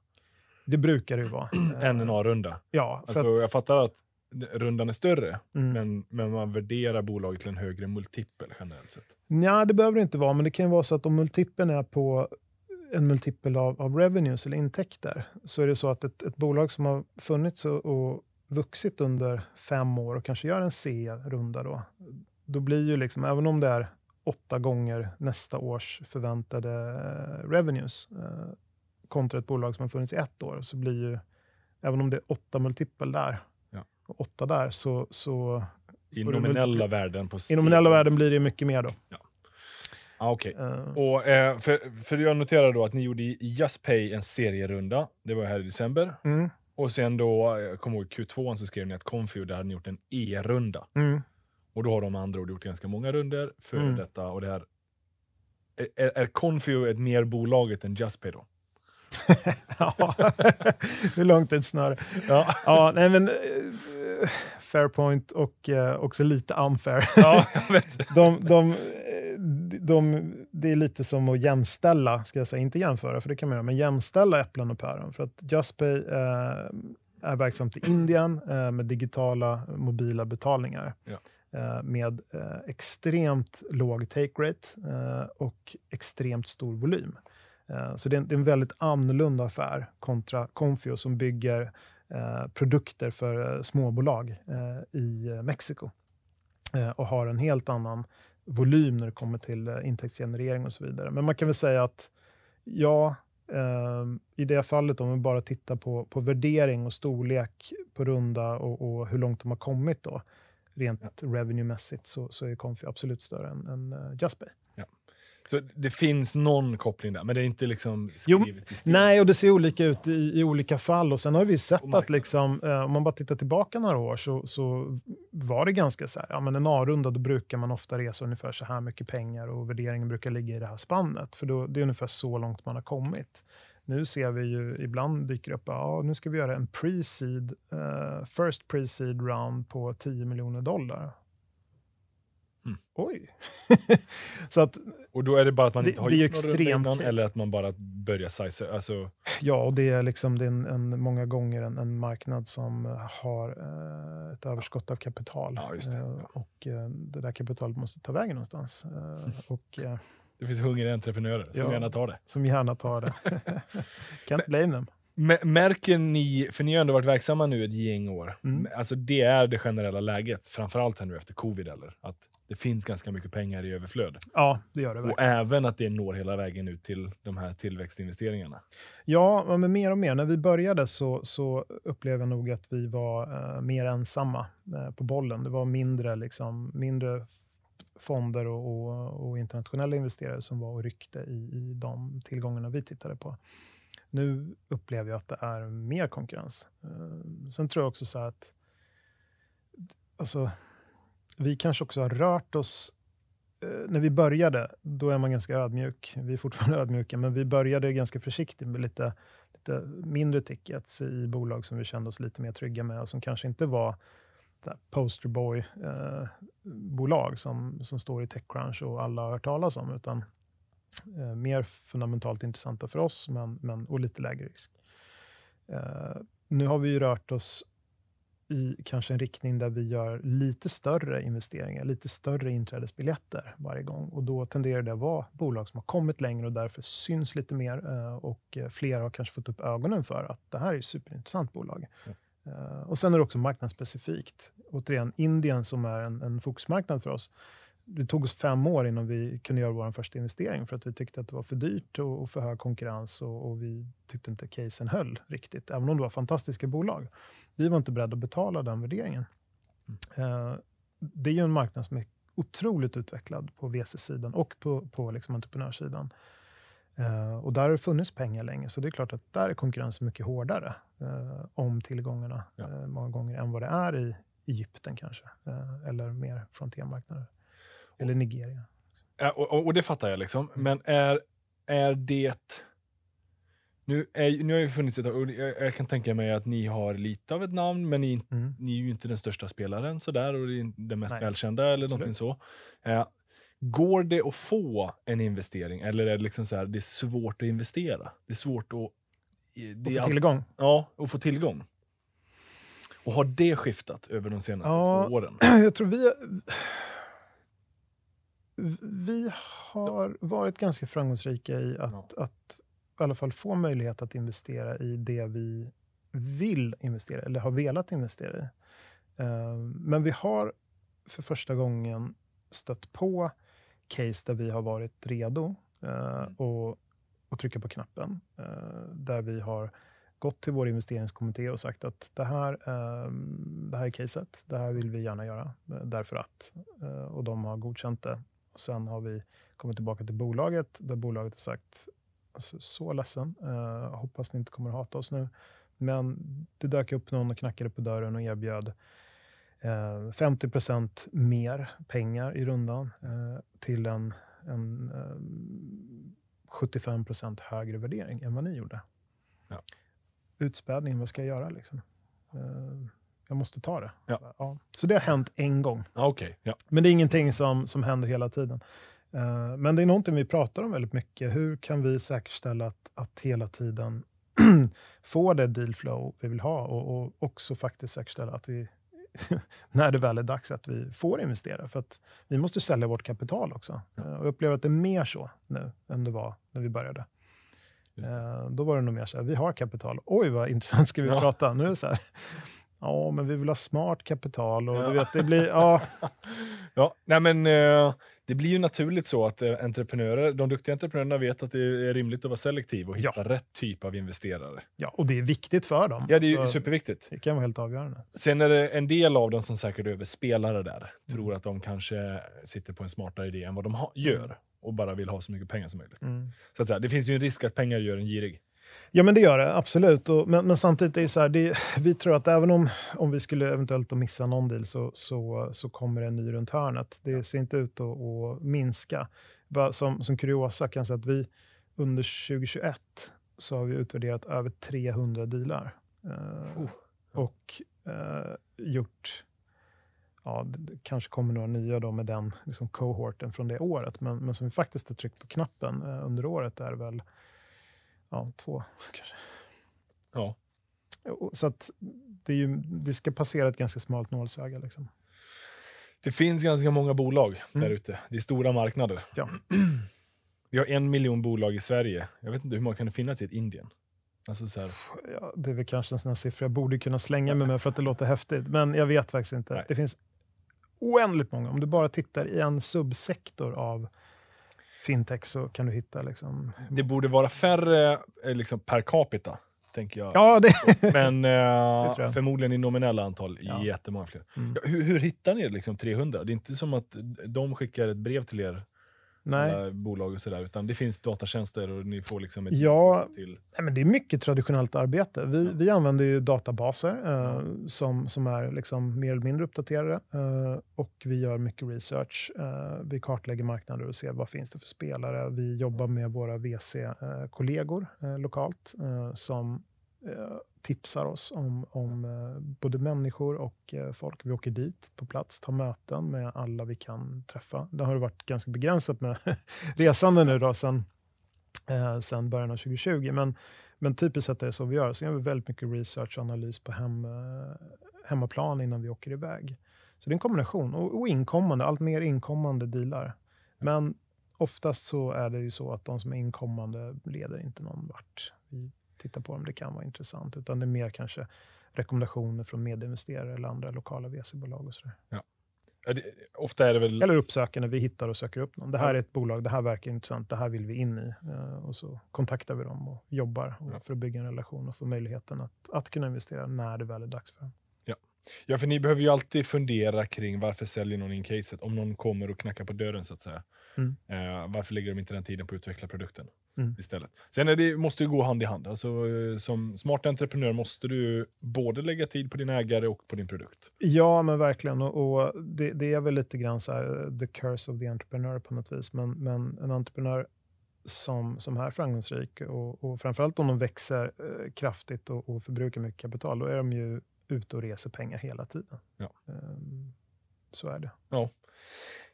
det brukar det ju vara. än en A-runda. Ja, Alltså, att, jag fattar att rundan är större, mm. men, men man värderar bolaget till en högre multipel generellt sett. Nja, det behöver det inte vara, men det kan ju vara så att om multipeln är på en multipel av, av revenues eller intäkter, så är det så att ett, ett bolag som har funnits och, och vuxit under fem år och kanske gör en C-runda då, då blir ju liksom, även om det är åtta gånger nästa års förväntade revenues eh, kontra ett bolag som har funnits i ett år, så blir ju, även om det är åtta multipel där, Ja. Åtta där, så, så I det nominella multipl- värden på i nominella värden blir det mycket mer då. Ah, Okej. Eh, Och, eh, för, för jag noterar då att ni gjorde i JustPay en serierunda. Det var här i december. mm, Och sen då, jag kommer ihåg Q2 så skrev ni att Confio, hade ni gjort en E-runda. mm. Och då har de andra ord gjort ganska många runder för Mm. detta. Och det här, är, är- är Confio ett mer bolaget än JustPay då? ja, hur långt är ett snöre? Ja, Ja, nej men eh, fair point och eh, också lite unfair. ja jag vet. De, de, eh, de, det är lite som att jämställa, ska jag säga, inte jämföra, för det kan man göra, men jämställa äpplen och päron. För att JustPay eh, är verksamt i Indien eh, med digitala mobila betalningar. Ja. Eh, med eh, extremt låg take rate och extremt stor volym. Så det är, en, det är en väldigt annorlunda affär kontra Confio som bygger produkter för eh, småbolag eh, i eh, Mexiko eh, och har en helt annan volym när det kommer till eh, intäktsgenerering och så vidare. Men man kan väl säga att ja, eh, i det fallet om vi bara tittar på, på värdering och storlek på runda och, och hur långt de har kommit då, rent revenue-mässigt, så, så är Confi absolut större än, än JustPay. Så det finns någon koppling där, men det är inte liksom Jo, skrivet i sten. Nej, och det ser olika ut i, i olika fall. Och sen har vi sett att marknaden. liksom, eh, om man bara tittar tillbaka några år så, så var det ganska så här, ja men en A-runda då brukar man ofta resa ungefär så här mycket pengar och värderingen brukar ligga i det här spannet. För då, det är ungefär så långt man har kommit. Nu ser vi ju ibland dyker upp, ja nu ska vi göra en pre-seed, eh, first pre-seed round på 10 miljoner dollar. Mm. Oj! så att Och då är det bara att man Det- inte har det gjort extremt innan, eller att man bara börjar size. Alltså, Ja, och det är, liksom, det är en, en, många gånger en, en marknad som eh, har eh, ett överskott av kapital. Ja, det. Eh, och eh, det där kapitalet måste ta vägen någonstans. Eh, och eh, det finns hungriga entreprenörer som Ja. gärna tar det. som gärna tar det. Can't blame them. Märker ni, för ni har ändå varit verksamma nu ett gäng år, Mm. alltså det är det generella läget, framförallt här nu efter covid, eller? Att det finns ganska mycket pengar i överflöd. Ja, det gör det Och verkligen. även att det når hela vägen ut till de här tillväxtinvesteringarna. Ja, men mer och mer. När vi började så, så upplevde jag nog att vi var eh, mer ensamma eh, på bollen. Det var mindre, liksom, mindre fonder och, och, och internationella investerare som var och ryckte i, i de tillgångarna vi tittade på. Nu upplever jag att det är mer konkurrens. Eh, sen tror jag också så här att alltså, vi kanske också har rört oss eh, när vi började, då är man ganska ödmjuk. Vi är fortfarande ödmjuka, men vi började ganska försiktigt med lite, lite mindre tickets i bolag som vi kände oss lite mer trygga med och som kanske inte var posterboy-bolag eh, som, som står i Techcrunch och alla har hört talas om, utan eh, mer fundamentalt intressanta för oss, men, men, och lite lägre risk. Eh, nu har vi ju rört oss i kanske en riktning där vi gör lite större investeringar, lite större inträdesbiljetter varje gång. Och då tenderar det att vara bolag som har kommit längre och därför syns lite mer. eh, Och eh, fler har kanske fått upp ögonen för att det här är ett superintressant bolag. Eh, Och sen är det också marknadsspecifikt. Återigen, Indien som är en, en fokusmarknad för oss. Det tog oss fem år innan vi kunde göra vår första investering för att vi tyckte att det var för dyrt och, och för hög konkurrens och, och vi tyckte inte casen höll riktigt, även om det var fantastiska bolag. Vi var inte beredda att betala den värderingen. Eh, det är ju en marknad som är otroligt utvecklad på VC-sidan och på, på liksom entreprenörssidan. Eh, och där har det funnits pengar länge, så det är klart att där är konkurrensen mycket hårdare eh, om tillgångarna Ja. eh, många gånger än vad det är i Egypten kanske, eh, eller mer frontiermarknader. Eller Nigeria. Och, och, och det fattar jag liksom. Men är, är det... Nu, är, nu har det funnits ett och jag, jag kan tänka mig att ni har lite av ett namn, men ni, Mm. ni är ju inte den största spelaren sådär, och den mest Nej. välkända eller Absolut. någonting så. Eh, går det att få en investering, eller är det liksom så här, det är svårt att investera? Det är svårt att... Det Och få tillgång. Ja, och få tillgång. Och har det skiftat över de senaste Ja. två åren? Jag tror vi... Vi har varit ganska framgångsrika i att, att i alla fall få möjlighet att investera i det vi vill investera eller har velat investera i. Eh, Men vi har för första gången stött på case där vi har varit redo eh, och, och trycka på knappen. eh, Där vi har gått till vår investeringskommitté och sagt att det här, eh, det här är caset, det här vill vi gärna göra eh, därför att. Och de har godkänt det. Och sen har vi kommit tillbaka till bolaget där bolaget har sagt alltså, så ledsen, eh, hoppas ni inte kommer att hata oss nu. Men det dök upp någon och knackade på dörren och erbjöd eh, 50% mer pengar i rundan eh, till en, en eh, 75% högre värdering än vad ni gjorde. Ja. Utspädning, vad ska jag göra liksom? Jag måste ta det. Ja. Så det har hänt en gång. Ja, Okej, ja. Men det är ingenting som, som händer hela tiden. Eh, men det är någonting vi pratar om väldigt mycket. Hur kan vi säkerställa att, att hela tiden få det dealflow vi vill ha och, och också faktiskt säkerställa att vi, när det väl är dags, att vi får investera. För att vi måste sälja vårt kapital också. Eh, och jag upplever att det är mer så nu än det var när vi började. Eh, då var det nog mer så här, vi har kapital. Oj, vad intressant ska vi Ja. prata. Nu är det så här, ja, men vi vill ha smart kapital och Ja. du vet, det blir, ja, Ja, nej men eh, det blir ju naturligt så att eh, entreprenörer, de duktiga entreprenörerna vet att det är rimligt att vara selektiv och hitta Ja. rätt typ av investerare. ja, och det är viktigt för dem. Ja, det är ju Så superviktigt. det kan vara helt avgörande. Sen är det en del av dem som säkert är överspelare där, Mm. tror att de kanske sitter på en smartare idé än vad de ha, gör och bara vill ha så mycket pengar som möjligt. Mm. Så att det finns ju en risk att pengar gör en girig. Ja, men det gör det absolut. Och, men, men samtidigt är det så här, det, vi tror att även om, om vi skulle eventuellt missa någon deal så, så, så kommer det en ny runt hörnet. Det ser inte ut att, att minska. Som, som kuriosa kan jag säga att vi under 2021 så har vi utvärderat över 300 dealar. Eh, Oh. Och eh, gjort, ja, det, det kanske kommer några nya då med den liksom, cohorten från det året, men, men som vi faktiskt har tryckt på knappen eh, under året är väl ja, två kanske. Ja. Så att det, är ju, det ska passera ett ganska smalt nålsöga. Liksom. Det finns ganska många bolag Mm. där ute. Det är stora marknader. Ja. Vi har en miljon bolag i Sverige. Jag vet inte hur många kan det finnas i ett Indien? Alltså Ja, det är väl kanske en sån här siffra jag borde kunna slänga mig med för att det låter häftigt, men jag vet faktiskt inte. Nej. Det finns oändligt många. Om du bara tittar i en subsektor av fintech så kan du hitta liksom... det borde vara färre eh, liksom, per capita, tänker jag. Ja, det... Men eh, förmodligen i nominella antal Ja. jättemånga fler. Mm. Hur, hur hittar ni liksom 300? Det är inte som att de skickar ett brev till er, Nej. alla bolag och sådär, utan det finns datatjänster och ni får liksom ett Ja. till... Nej, men det är mycket traditionellt arbete. Vi, vi använder ju databaser eh, som, som är liksom mer eller mindre uppdaterade eh, och vi gör mycket research. Eh, vi kartlägger marknader och ser vad finns det för spelare. Vi jobbar med våra VC-kollegor eh, lokalt eh, som eh, tipsar oss om, om eh, både människor och eh, folk. Vi åker dit på plats, tar möten med alla vi kan träffa. Det har varit ganska begränsat med resande nu då, sen, eh, sen början av 2020. Men, men typiskt sett är det så vi gör. Så gör vi väldigt mycket research och analys på hem, eh, hemmaplan innan vi åker iväg. Så det är en kombination. Och, och inkommande, allt mer inkommande dealar. Men oftast så är det ju så att de som är inkommande leder inte någon vart. Vi tittar på om det kan vara intressant, utan det är mer kanske rekommendationer från medinvesterare eller andra lokala VC-bolag och sådär. Ja, det, ofta är det väl... Eller uppsökande, vi hittar och söker upp någon. Det här Ja. är ett bolag, det här verkar intressant, det här vill vi in i. Eh, och så kontaktar vi dem och jobbar och Ja. för att bygga en relation och få möjligheten att, att kunna investera när det väl är dags för dem. Ja, för ni behöver ju alltid fundera kring varför säljer någon in caset? Om någon kommer och knackar på dörren så att säga. Mm. Eh, varför lägger de inte den tiden på att utveckla produkten Mm. istället? Sen det, måste det gå hand i hand. Alltså, eh, som smart entreprenör måste du både lägga tid på din ägare och på din produkt. Ja, men verkligen. Och, och det, det är väl lite grann så här, eh, the curse of the entrepreneur på något vis. Men, men en entreprenör som, som är framgångsrik och, och framförallt om de växer eh, kraftigt och, och förbrukar mycket kapital, då är de ju ute och reser pengar hela tiden. Ja. Ehm, så är det.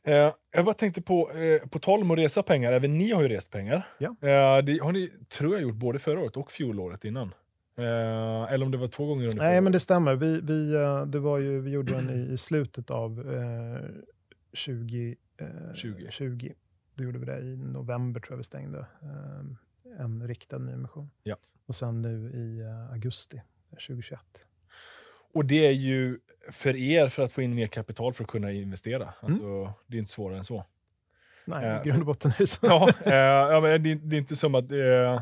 Eh, jag bara tänkte på, eh, på tal om att resa pengar, även ni har ju rest pengar. Ja. Eh, det har ni, tror jag, gjort både förra året och fjolåret innan. Eh, eller om det var två gånger under Nej, men det stämmer. Vi, vi, det var ju, vi gjorde den i, i slutet av eh, 20, eh, 20. 20. Då gjorde vi det i november, tror jag vi stängde. En riktad nyemission. Ja. Och sen nu i augusti 2021. Och det är ju för er för att få in mer kapital för att kunna Mm. investera. Alltså, Det är inte svårare än så. Nej, Eh, i grund och botten är det så. Ja, eh, ja, men det, det är inte som att eh,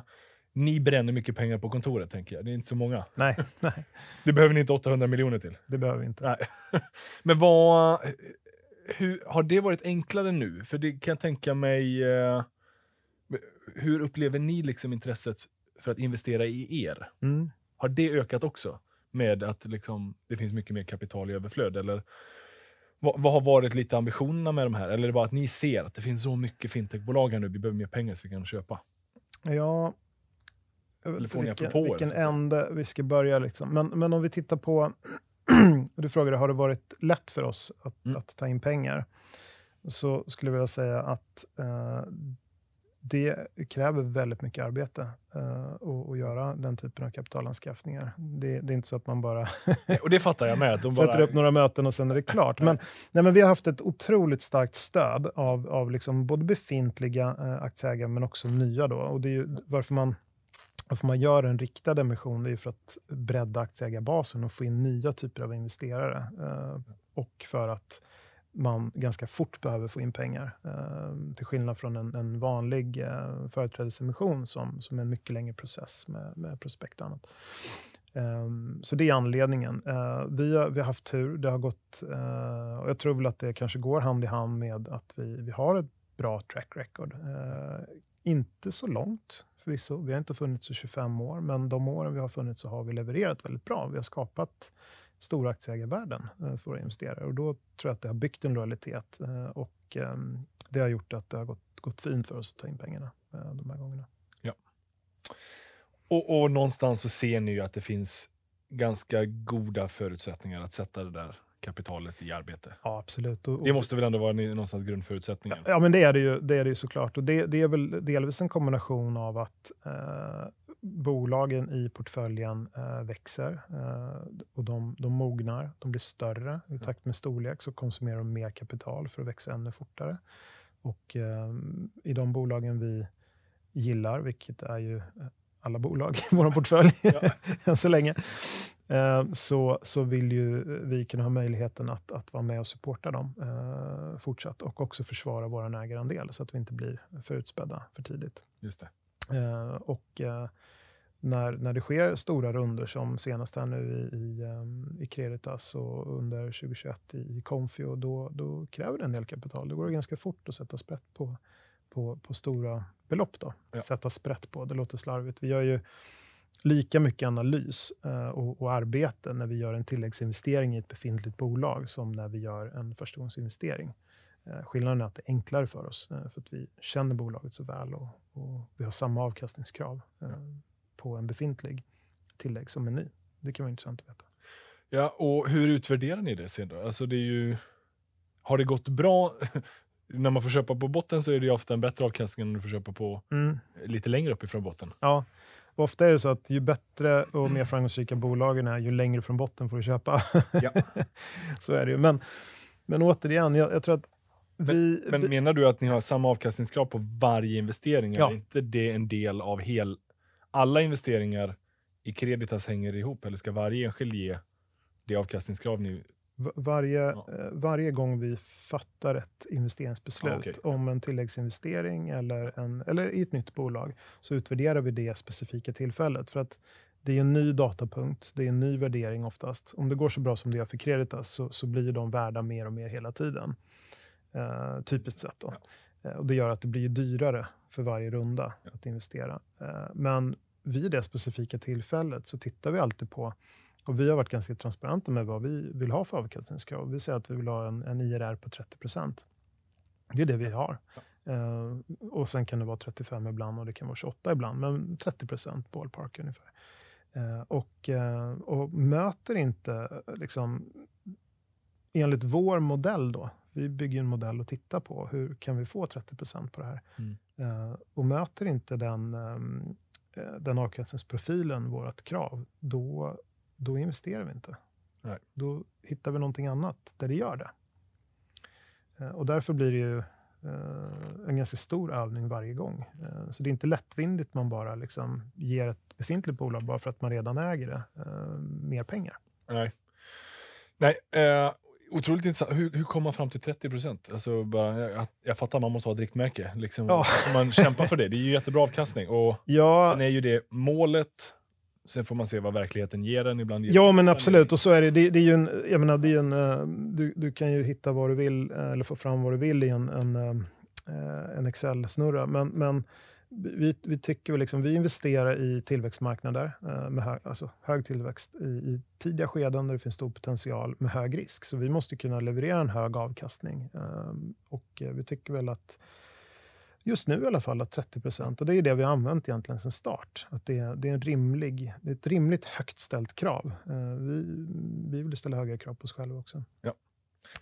ni bränner mycket pengar på kontoret, tänker jag. Det är inte så många. Nej, nej, Det behöver ni inte 800 miljoner till. det behöver vi inte. Nej. Men vad... Hur, har det varit enklare nu? För det kan jag tänka mig... Hur upplever ni liksom intresset för att investera i er? Mm. Har det ökat också? Med att liksom, det finns mycket mer kapital i överflöd? Eller vad, vad har varit lite ambitionerna med de här? Eller är det bara att ni ser att det finns så mycket fintechbolag här nu, vi behöver mer pengar så vi kan köpa? Ja, Eller får ni vilken, apropåer, vilken ände vi ska börja. Liksom. Men, men om vi tittar på... du frågade, har det varit lätt för oss att, Mm. att ta in pengar? Så skulle jag vilja säga att eh, det kräver väldigt mycket arbete eh, att göra den typen av kapitalanskaffningar. Det, det är inte så att man bara Och det fattar jag med. Att de sätter bara, upp några möten och sen är det klart. Men, nej, men vi har haft ett otroligt starkt stöd av, av liksom både befintliga eh, aktieägare men också nya. Då. Och det är ju varför man, varför man gör en riktad emission det är för att bredda aktieägarbasen och få in nya typer av investerare. Eh, och för att man ganska fort behöver få in pengar. Eh, till skillnad från en, en vanlig eh, företrädesemission som, som är en mycket längre process med, med prospekt och annat. Eh, så det är anledningen. Eh, vi, har, vi har haft tur. Det har gått, eh, och jag tror väl att det kanske går hand i hand med att vi, vi har ett bra track record. Eh, inte så långt förvisso. Vi har inte funnits i 25 år, men de åren vi har funnits så har vi levererat väldigt bra. Vi har skapat stora aktieägarvärden uh, för våra investerare och då tror jag att det har byggt en lojalitet uh, och um, det har gjort att det har gått, gått fint för oss att ta in pengarna uh, de här gångerna. och, och någonstans så ser ni ju att det finns ganska goda förutsättningar att sätta det där kapitalet i arbete. Ja, absolut. Och, Det måste väl ändå vara någonstans grundförutsättningen? Ja, men det är det ju, det är det ju såklart. Och det, det är väl delvis en kombination av att eh, bolagen i portföljen eh, växer eh, och de, de mognar, de blir större. I takt med storlek så konsumerar de mer kapital för att växa ännu fortare. Och eh, i de bolagen vi gillar, vilket är ju alla bolag i vår portfölj än så länge, eh, så, så vill ju vi kunna ha möjligheten att, att vara med och supporta dem eh, fortsatt och också försvara vår ägarandel så att vi inte blir för utspädda för tidigt. Just det. Eh, och eh, när, när det sker stora runder som senast här nu i, i, um, i Creditas och under 2021 i, i Confio, då, då kräver det en del kapital. Det går ganska fort att sätta sprätt på, på, på stora belopp. Då. Ja. Sätta sprätt på, det låter slarvigt. Vi gör ju lika mycket analys uh, och, och, arbete när vi gör en tilläggsinvestering i ett befintligt bolag som när vi gör en förstagångsinvestering. Uh, skillnaden är att det är enklare för oss, uh, för att vi känner bolaget så väl och, och vi har samma avkastningskrav. Ja på en befintlig tillägg som en ny. Det kan vara intressant att veta. Ja, och hur utvärderar ni det sen då? Alltså det är ju, har det gått bra? när man får köpa på botten så är det ofta en bättre avkastning än när du får köpa på mm. lite längre upp ifrån botten. Ja, och ofta är det så att ju bättre och mer framgångsrika bolagen är, ju längre från botten får du köpa. Ja. så är det ju. Men, men återigen, jag, jag tror att vi, men, men menar du att ni har samma avkastningskrav på varje investering? Ja. Är inte det en del av hel, alla investeringar i Creditas hänger ihop, eller ska varje enskild ge det avkastningskrav ni... Varje, ja. eh, varje gång vi fattar ett investeringsbeslut ah, okay. om en tilläggsinvestering eller, en, eller i ett nytt bolag, så utvärderar vi det specifika tillfället. För att det är en ny datapunkt, det är en ny värdering oftast. Om det går så bra som det gör för Creditas så, så blir de värda mer och mer hela tiden. Uh, typiskt sett. Då. Ja. Uh, och det gör att det blir dyrare för varje runda ja. att investera. Uh, men vid det specifika tillfället så tittar vi alltid på, och vi har varit ganska transparenta med vad vi vill ha för avkastningskrav. Vi säger att vi vill ha en, en IRR på 30% Det är det vi har. Ja. Uh, och sen kan det vara 35 ibland och det kan vara 28 ibland, men 30 procent ballpark ungefär. Uh, och, uh, och möter inte, liksom, enligt vår modell då, vi bygger en modell och tittar på hur kan vi få 30% på det här. Mm. och möter inte den um, Eh, den avkastningsprofilen vårt krav, då, då investerar vi inte. Nej. Då hittar vi någonting annat där det gör det. Eh, och därför blir det ju eh, en ganska stor övning varje gång. Så det är inte lättvindigt man bara liksom ger ett befintligt bolag bara för att man redan äger det mer pengar. Nej. Nej, Otroligt intressant. Hur, hur kom man fram till 30 procent? Alltså jag, jag fattar, man måste ha ett riktmärke. Liksom, ja. Man kämpar för det. Det är ju jättebra avkastning. Och ja. Sen är ju det målet. Sen får man se vad verkligheten ger den. Ibland ja, men absolut. Och så är det. Det, det är ju en, jag menar, det är en, eh, du, du kan ju hitta vad du vill, eh, eller få fram vad du vill i en, en, eh, en Excel-snurra. Men, men vi, vi tycker liksom, vi investerar i tillväxtmarknader eh, med hög, alltså hög tillväxt i, i, tidiga skeden där det finns stor potential med hög risk. Så vi måste kunna leverera en hög avkastning. Eh, och eh, vi tycker väl att just nu i alla fall att 30 procent, och det är det vi har använt egentligen sedan start, att det, det, är, en rimlig, det är ett rimligt högt ställt krav. Eh, vi, vi vill ställa högre krav på oss själva också. Ja.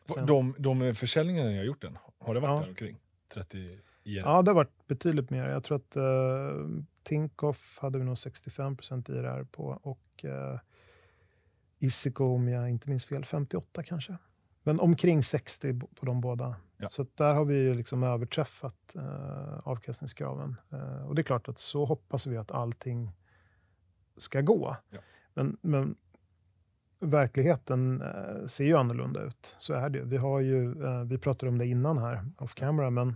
Sen, de, de försäljningarna ni har gjort än, har det varit ja. där omkring 30? IRR? Ja, det har varit betydligt mer. Jag tror att uh, Tinkoff hade vi nog 65% IRR på och uh, Isico, om jag inte minns fel, 58 kanske. Men omkring 60 på de båda. Ja. Så där har vi liksom överträffat uh, avkastningskraven. Uh, och det är klart att så hoppas vi att allting ska gå. Ja. Men, men verkligheten uh, ser ju annorlunda ut. Så är det. Vi, har ju, vi pratade om det innan här, off camera, men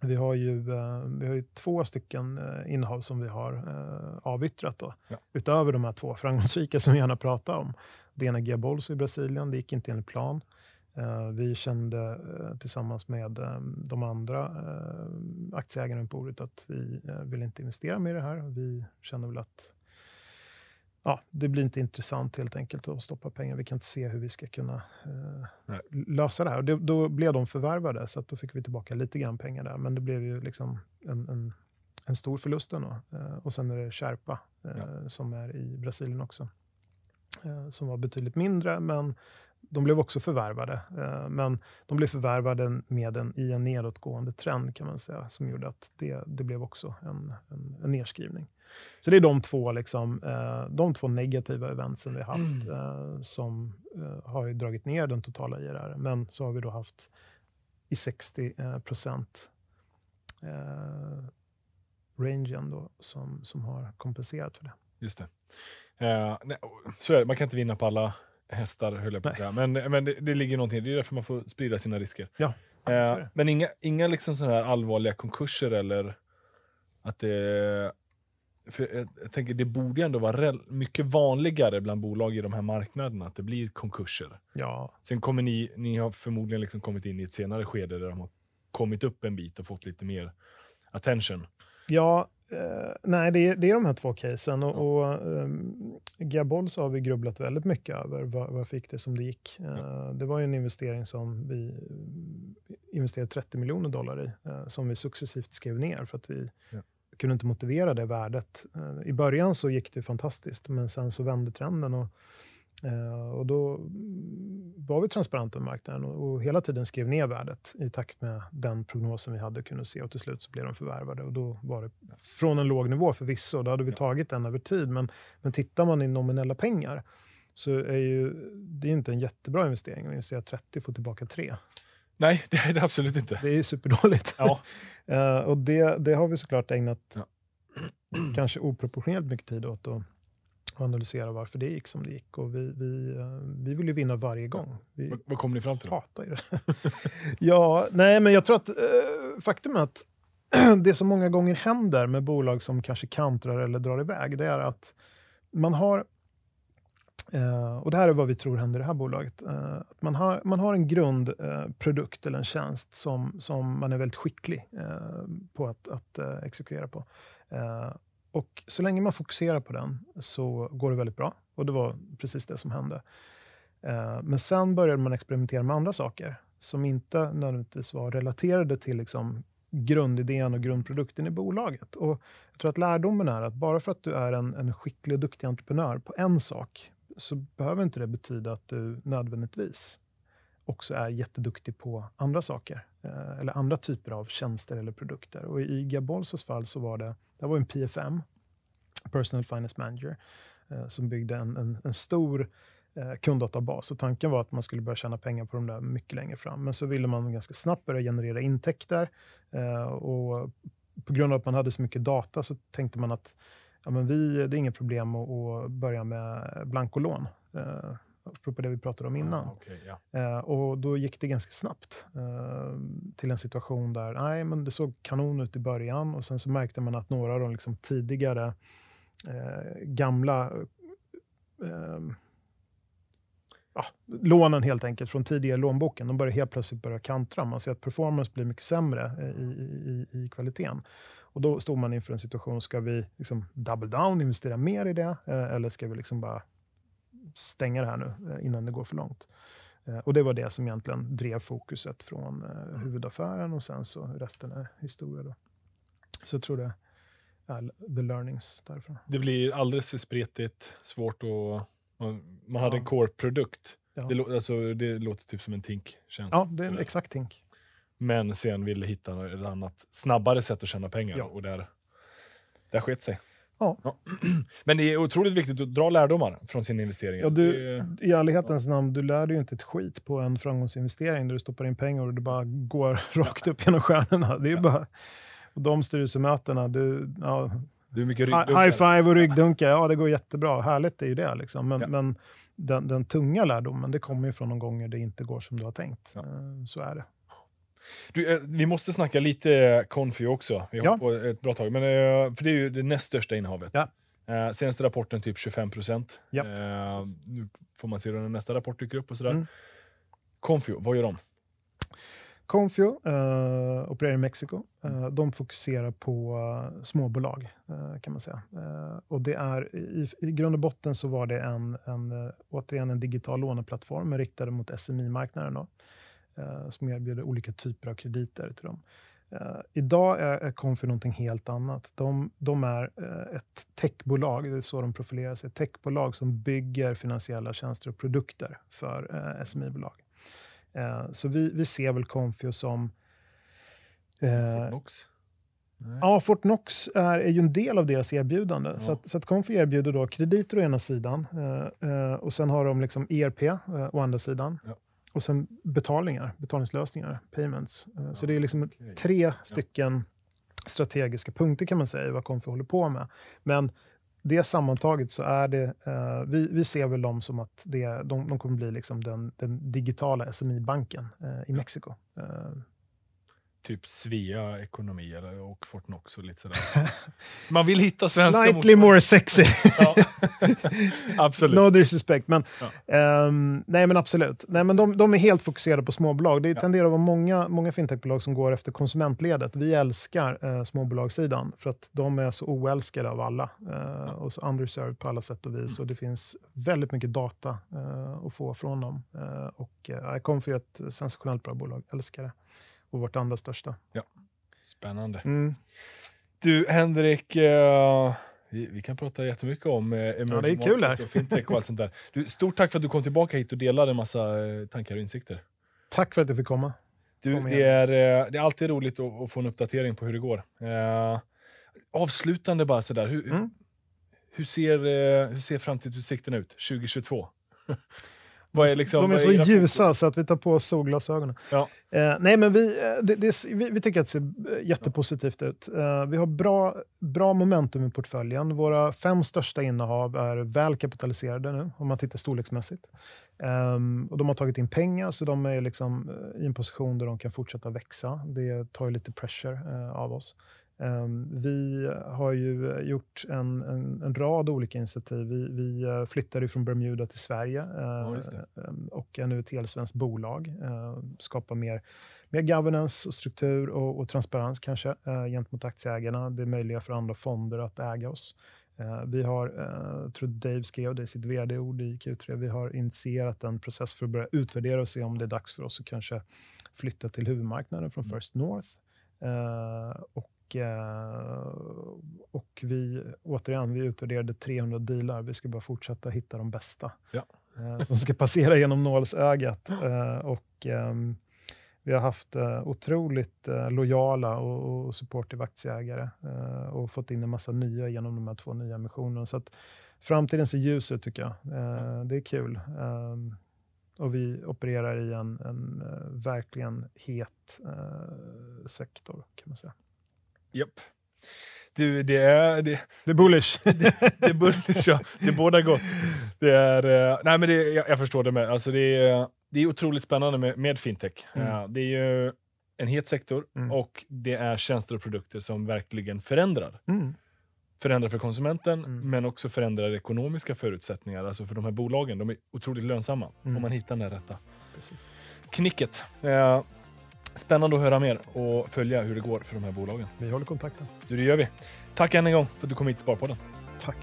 vi har ju, eh, vi har ju två stycken eh, innehav som vi har eh, avyttrat, då, ja. utöver de här två framgångsrika som vi gärna pratar om. Det ena är Geabolso i Brasilien, det gick inte enligt plan. Vi kände tillsammans med de andra aktieägarna på bordet att vi vill inte investera mer i det här. Vi känner väl att ja, det blir inte intressant helt enkelt att stoppa pengar. Vi kan inte se hur vi ska kunna eh, lösa det här. Och det, då blev de förvärvade, så då fick vi tillbaka lite grann pengar där. Men det blev ju liksom en, en, en stor förlust ändå. Eh, och sen är det Sherpa eh, ja. som är i Brasilien också. Eh, som var betydligt mindre, men de blev också förvärvade. Eh, men de blev förvärvade med en, i en nedåtgående trend kan man säga, som gjorde att det, det blev också en, en, en nedskrivning. Så det är de två, liksom, eh, de två negativa eventsen vi har haft mm. eh, som har dragit ner den totala IRR. Men så har vi då haft i 60 procent rangen då, som, som har kompenserat för det. Just det. Eh, nej, så. Man kan inte vinna på alla hästar, höll jag på att säga. Men, men det, det ligger någonting Det är därför man får sprida sina risker. Ja, Eh, men inga, inga liksom sådana här allvarliga konkurser eller att det... För jag, jag tänker, det borde ju ändå vara rel- mycket vanligare bland bolag i de här marknaderna att det blir konkurser. Ja, Sen kommer ni, ni har förmodligen liksom kommit in i ett senare skede där de har kommit upp en bit och fått lite mer attention. Ja, eh, nej, det är, det är de här två casen. Och, och um, Gabols har vi grubblat väldigt mycket över. Var, varför gick det som det gick? Eh, det var ju en investering som vi investerade 30 miljoner dollar i, eh, som vi successivt skrev ner för att vi Ja. kunde inte motivera det värdet. I början så gick det fantastiskt, men sen så vände trenden. Och, och då var vi transparenta med marknaden och, hela tiden skrev ner värdet i takt med den prognosen vi hade kunnat se. Och till slut så blev de förvärvade. Och då var det från en låg nivå förvisso. Då hade vi tagit den över tid. Men, men tittar man i nominella pengar så är ju, det är inte en jättebra investering att investera 30 och få tillbaka 3. Nej, det är det absolut inte. Det är superdåligt. Ja. Eh, och det, det har vi såklart ägnat Ja. kanske oproportionerligt mycket tid åt att att analysera varför det gick som det gick. Och vi, vi, eh, vi vill ju vinna varje gång. Vi Vad, vad kom ni fram till hatar ju det. ja, nej, men jag tror att eh, faktum är att det som många gånger händer med bolag som kanske kantrar eller drar iväg, det är att man har Eh, och det här är vad vi tror händer i det här bolaget. Eh, att man, har, man har en grundprodukt produkt eller en tjänst som, som man är väldigt skicklig på att, att exekvera på. Och så länge man fokuserar på den så går det väldigt bra. Och det var precis det som hände. Eh, men sen började man experimentera med andra saker som inte nödvändigtvis var relaterade till liksom grundidén och grundprodukten i bolaget. Och jag tror att lärdomen är att bara för att du är en, en skicklig och duktig entreprenör på en sak så behöver inte det betyda att du nödvändigtvis också är jätteduktig på andra saker. Eh, eller andra typer av tjänster eller produkter. Och i Gabolsos fall så var det, det var en PFM, Personal Finance Manager, eh, som byggde en, en, en stor eh, kunddatabas. Och tanken var att man skulle börja tjäna pengar på de där mycket längre fram. Men så ville man ganska snabbt börja generera intäkter. Och på grund av att man hade så mycket data så tänkte man att ja, men vi, det är inget problem att, att börja med blankolån. Apropå det vi pratade om innan. Ah, okej, ja. Eh, och då gick det ganska snabbt eh, till en situation där nej, men det såg kanon ut i början och sen så märkte man att några av de liksom tidigare eh, gamla eh, ja, lånen helt enkelt från tidigare lånboken, de börjar helt plötsligt börja kantra. Man ser att performance blir mycket sämre eh, i, i, i kvaliteten. Och då stod man inför en situation, ska vi liksom double down, investera mer i det, eh, eller ska vi liksom bara stänga det här nu eh, innan det går för långt? Eh, och det var det som egentligen drev fokuset från eh, huvudaffären och sen så resten är historia. Då. Så jag tror det är the learnings därifrån. Det blir alldeles för spretigt, svårt att... Man, man hade Ja. en core-produkt. Ja. Det, alltså, det låter typ som en Tink-tjänst. Ja, det är en exakt tink. Men sen ville hitta ett annat, snabbare sätt att tjäna pengar. Ja. Och där, där sket sig. Ja. Men det är otroligt viktigt att dra lärdomar från sina investeringar. Ja, du, I ärlighetens namn, du lär dig ju inte ett skit på en framgångsinvestering där du stoppar in pengar och det bara går rakt upp genom stjärnorna. Det är bara... Och de styrelsemötena, du, ja, är mycket ryggdunkar. high five och ryggdunkar, ja det går jättebra. Härligt är ju det. Liksom. Men, Ja. men den, den tunga lärdomen, det kommer ju från de gånger det inte går som du har tänkt. Ja. Eh, Så är det. Du, eh, vi måste snacka lite Confi också. Vi har Ja. på ett bra tag. Men, eh, för det är ju det näst största innehavet. Ja. Eh, senaste rapporten typ 25 procent. Ja, Eh, nu får man se när nästa rapport dyker upp och sådär. Mm. Confio, vad gör de? Confio eh, opererar i Mexiko. Eh, de fokuserar på eh, småbolag, eh, kan man säga. Eh, och det är, i, I grund och botten så var det en, en, eh, återigen en digital låneplattform men riktade mot SMI-marknaden. Då, eh, som erbjuder olika typer av krediter till dem. Eh, idag är, är Confio någonting helt annat. De, de är eh, ett techbolag, det är så de profilerar sig. Ett techbolag som bygger finansiella tjänster och produkter för eh, SMI-bolag. Eh, så vi, vi ser väl Confio som... Eh, Fortnox? Ja, Fortnox är, är ju en del av deras erbjudande. Ja. Så, att, så att Confio erbjuder då krediter å ena sidan eh, eh, och sen har de liksom ERP eh, å andra sidan. Ja. Och sen betalningar, betalningslösningar, payments. Eh, så Ja, det är liksom okej. tre stycken strategiska punkter kan man säga, vad Confi håller på med. Men det sammantaget så är det, eh, vi, vi ser väl dem som att det, de, de kommer bli liksom den, den digitala SMI-banken eh, i Mexiko. Eh, typ Svea ekonomi eller, och Fortnox och lite sådär. Man vill hitta svenska Slightly more sexy. ja. absolut. No disrespect, men, ja. um, nej, men absolut. Nej, men de, de, är helt fokuserade på småbolag. Det ja. tenderar att vara många, många fintechbolag som går efter konsumentledet. Vi älskar uh, småbolagssidan för att de är så oälskade av alla uh, och så underserved på alla sätt och vis. Mm. Och det finns väldigt mycket data uh, att få från dem. Och uh, Iconfi är ett sensationellt bra bolag, älskar det och vårt andra största. Ja, Spännande. Mm. Du, Henrik, uh, vi, vi, kan prata jättemycket om uh, emerging ja, det är kul här. och fintech och allt sånt där. Du, stort tack för att du kom tillbaka hit och delade en massa uh, tankar och insikter. Tack för att jag fick komma. Du, det, är, det är alltid roligt att, att, få en uppdatering på hur det går. avslutande bara sådär, hur, mm. hur, ser, hur ser framtidsutsikterna ut 2022? Är liksom, de är så ljusa fokus? så att vi tar på oss solglasögonen. Ja. Eh, nej, men vi, eh, det, det, vi, vi, tycker att det ser eh, jättepositivt ut. Eh, vi har bra, bra momentum i portföljen. Våra fem största innehav är väl kapitaliserade nu, om man tittar storleksmässigt. Eh, och de har tagit in pengar, så de är liksom eh, i en position där de kan fortsätta växa. Det tar ju lite pressure av oss. Ehm, vi har ju gjort en, en, en rad olika initiativ. Vi, vi eh, flyttade från Bermuda till Sverige ja, ehm, och är nu ett helsvenskt bolag. Ehm, skapar mer, mer governance, och struktur och, och transparens kanske uh, gentemot aktieägarna. Det är möjliga för andra fonder att äga oss. Vi har, jag tror Dave skrev det i sitt vd-ord i Q3, vi har initierat en process för att börja utvärdera och se om det är dags för oss att kanske flytta till huvudmarknaden från mm. First North. och Eh, och vi, återigen, vi utvärderade 300 dealar. Vi ska bara fortsätta hitta de bästa ja. Eh, som ska passera genom nålsögat. Eh, och, ehm, vi har haft otroligt lojala och, och supportive aktieägare och fått in en massa nya genom de här två nya emissionerna. Så att framtiden ser ljus ut tycker jag. Det är kul. Ehm, och vi opererar i en, en verkligen het sektor kan man säga. Japp. Du, det är... Det, det är bullish. det, det är bullish, ja. Det båda gott. Det är... Uh, nej, men det, jag, jag, förstår det med. Alltså det, är, det är otroligt spännande med, med fintech. Mm. Uh, det är ju en het sektor mm. och det är tjänster och produkter som verkligen förändrar. Mm. Förändrar för konsumenten, mm. men också förändrar ekonomiska förutsättningar. Alltså för de här bolagen, de är otroligt lönsamma om mm. man hittar den rätta. Precis. Knicket. Uh, Spännande att höra mer och följa hur det går för de här bolagen. Vi håller kontakten. Du, det gör vi. Tack än en gång för att du kom hit till Sparpodden. Tack.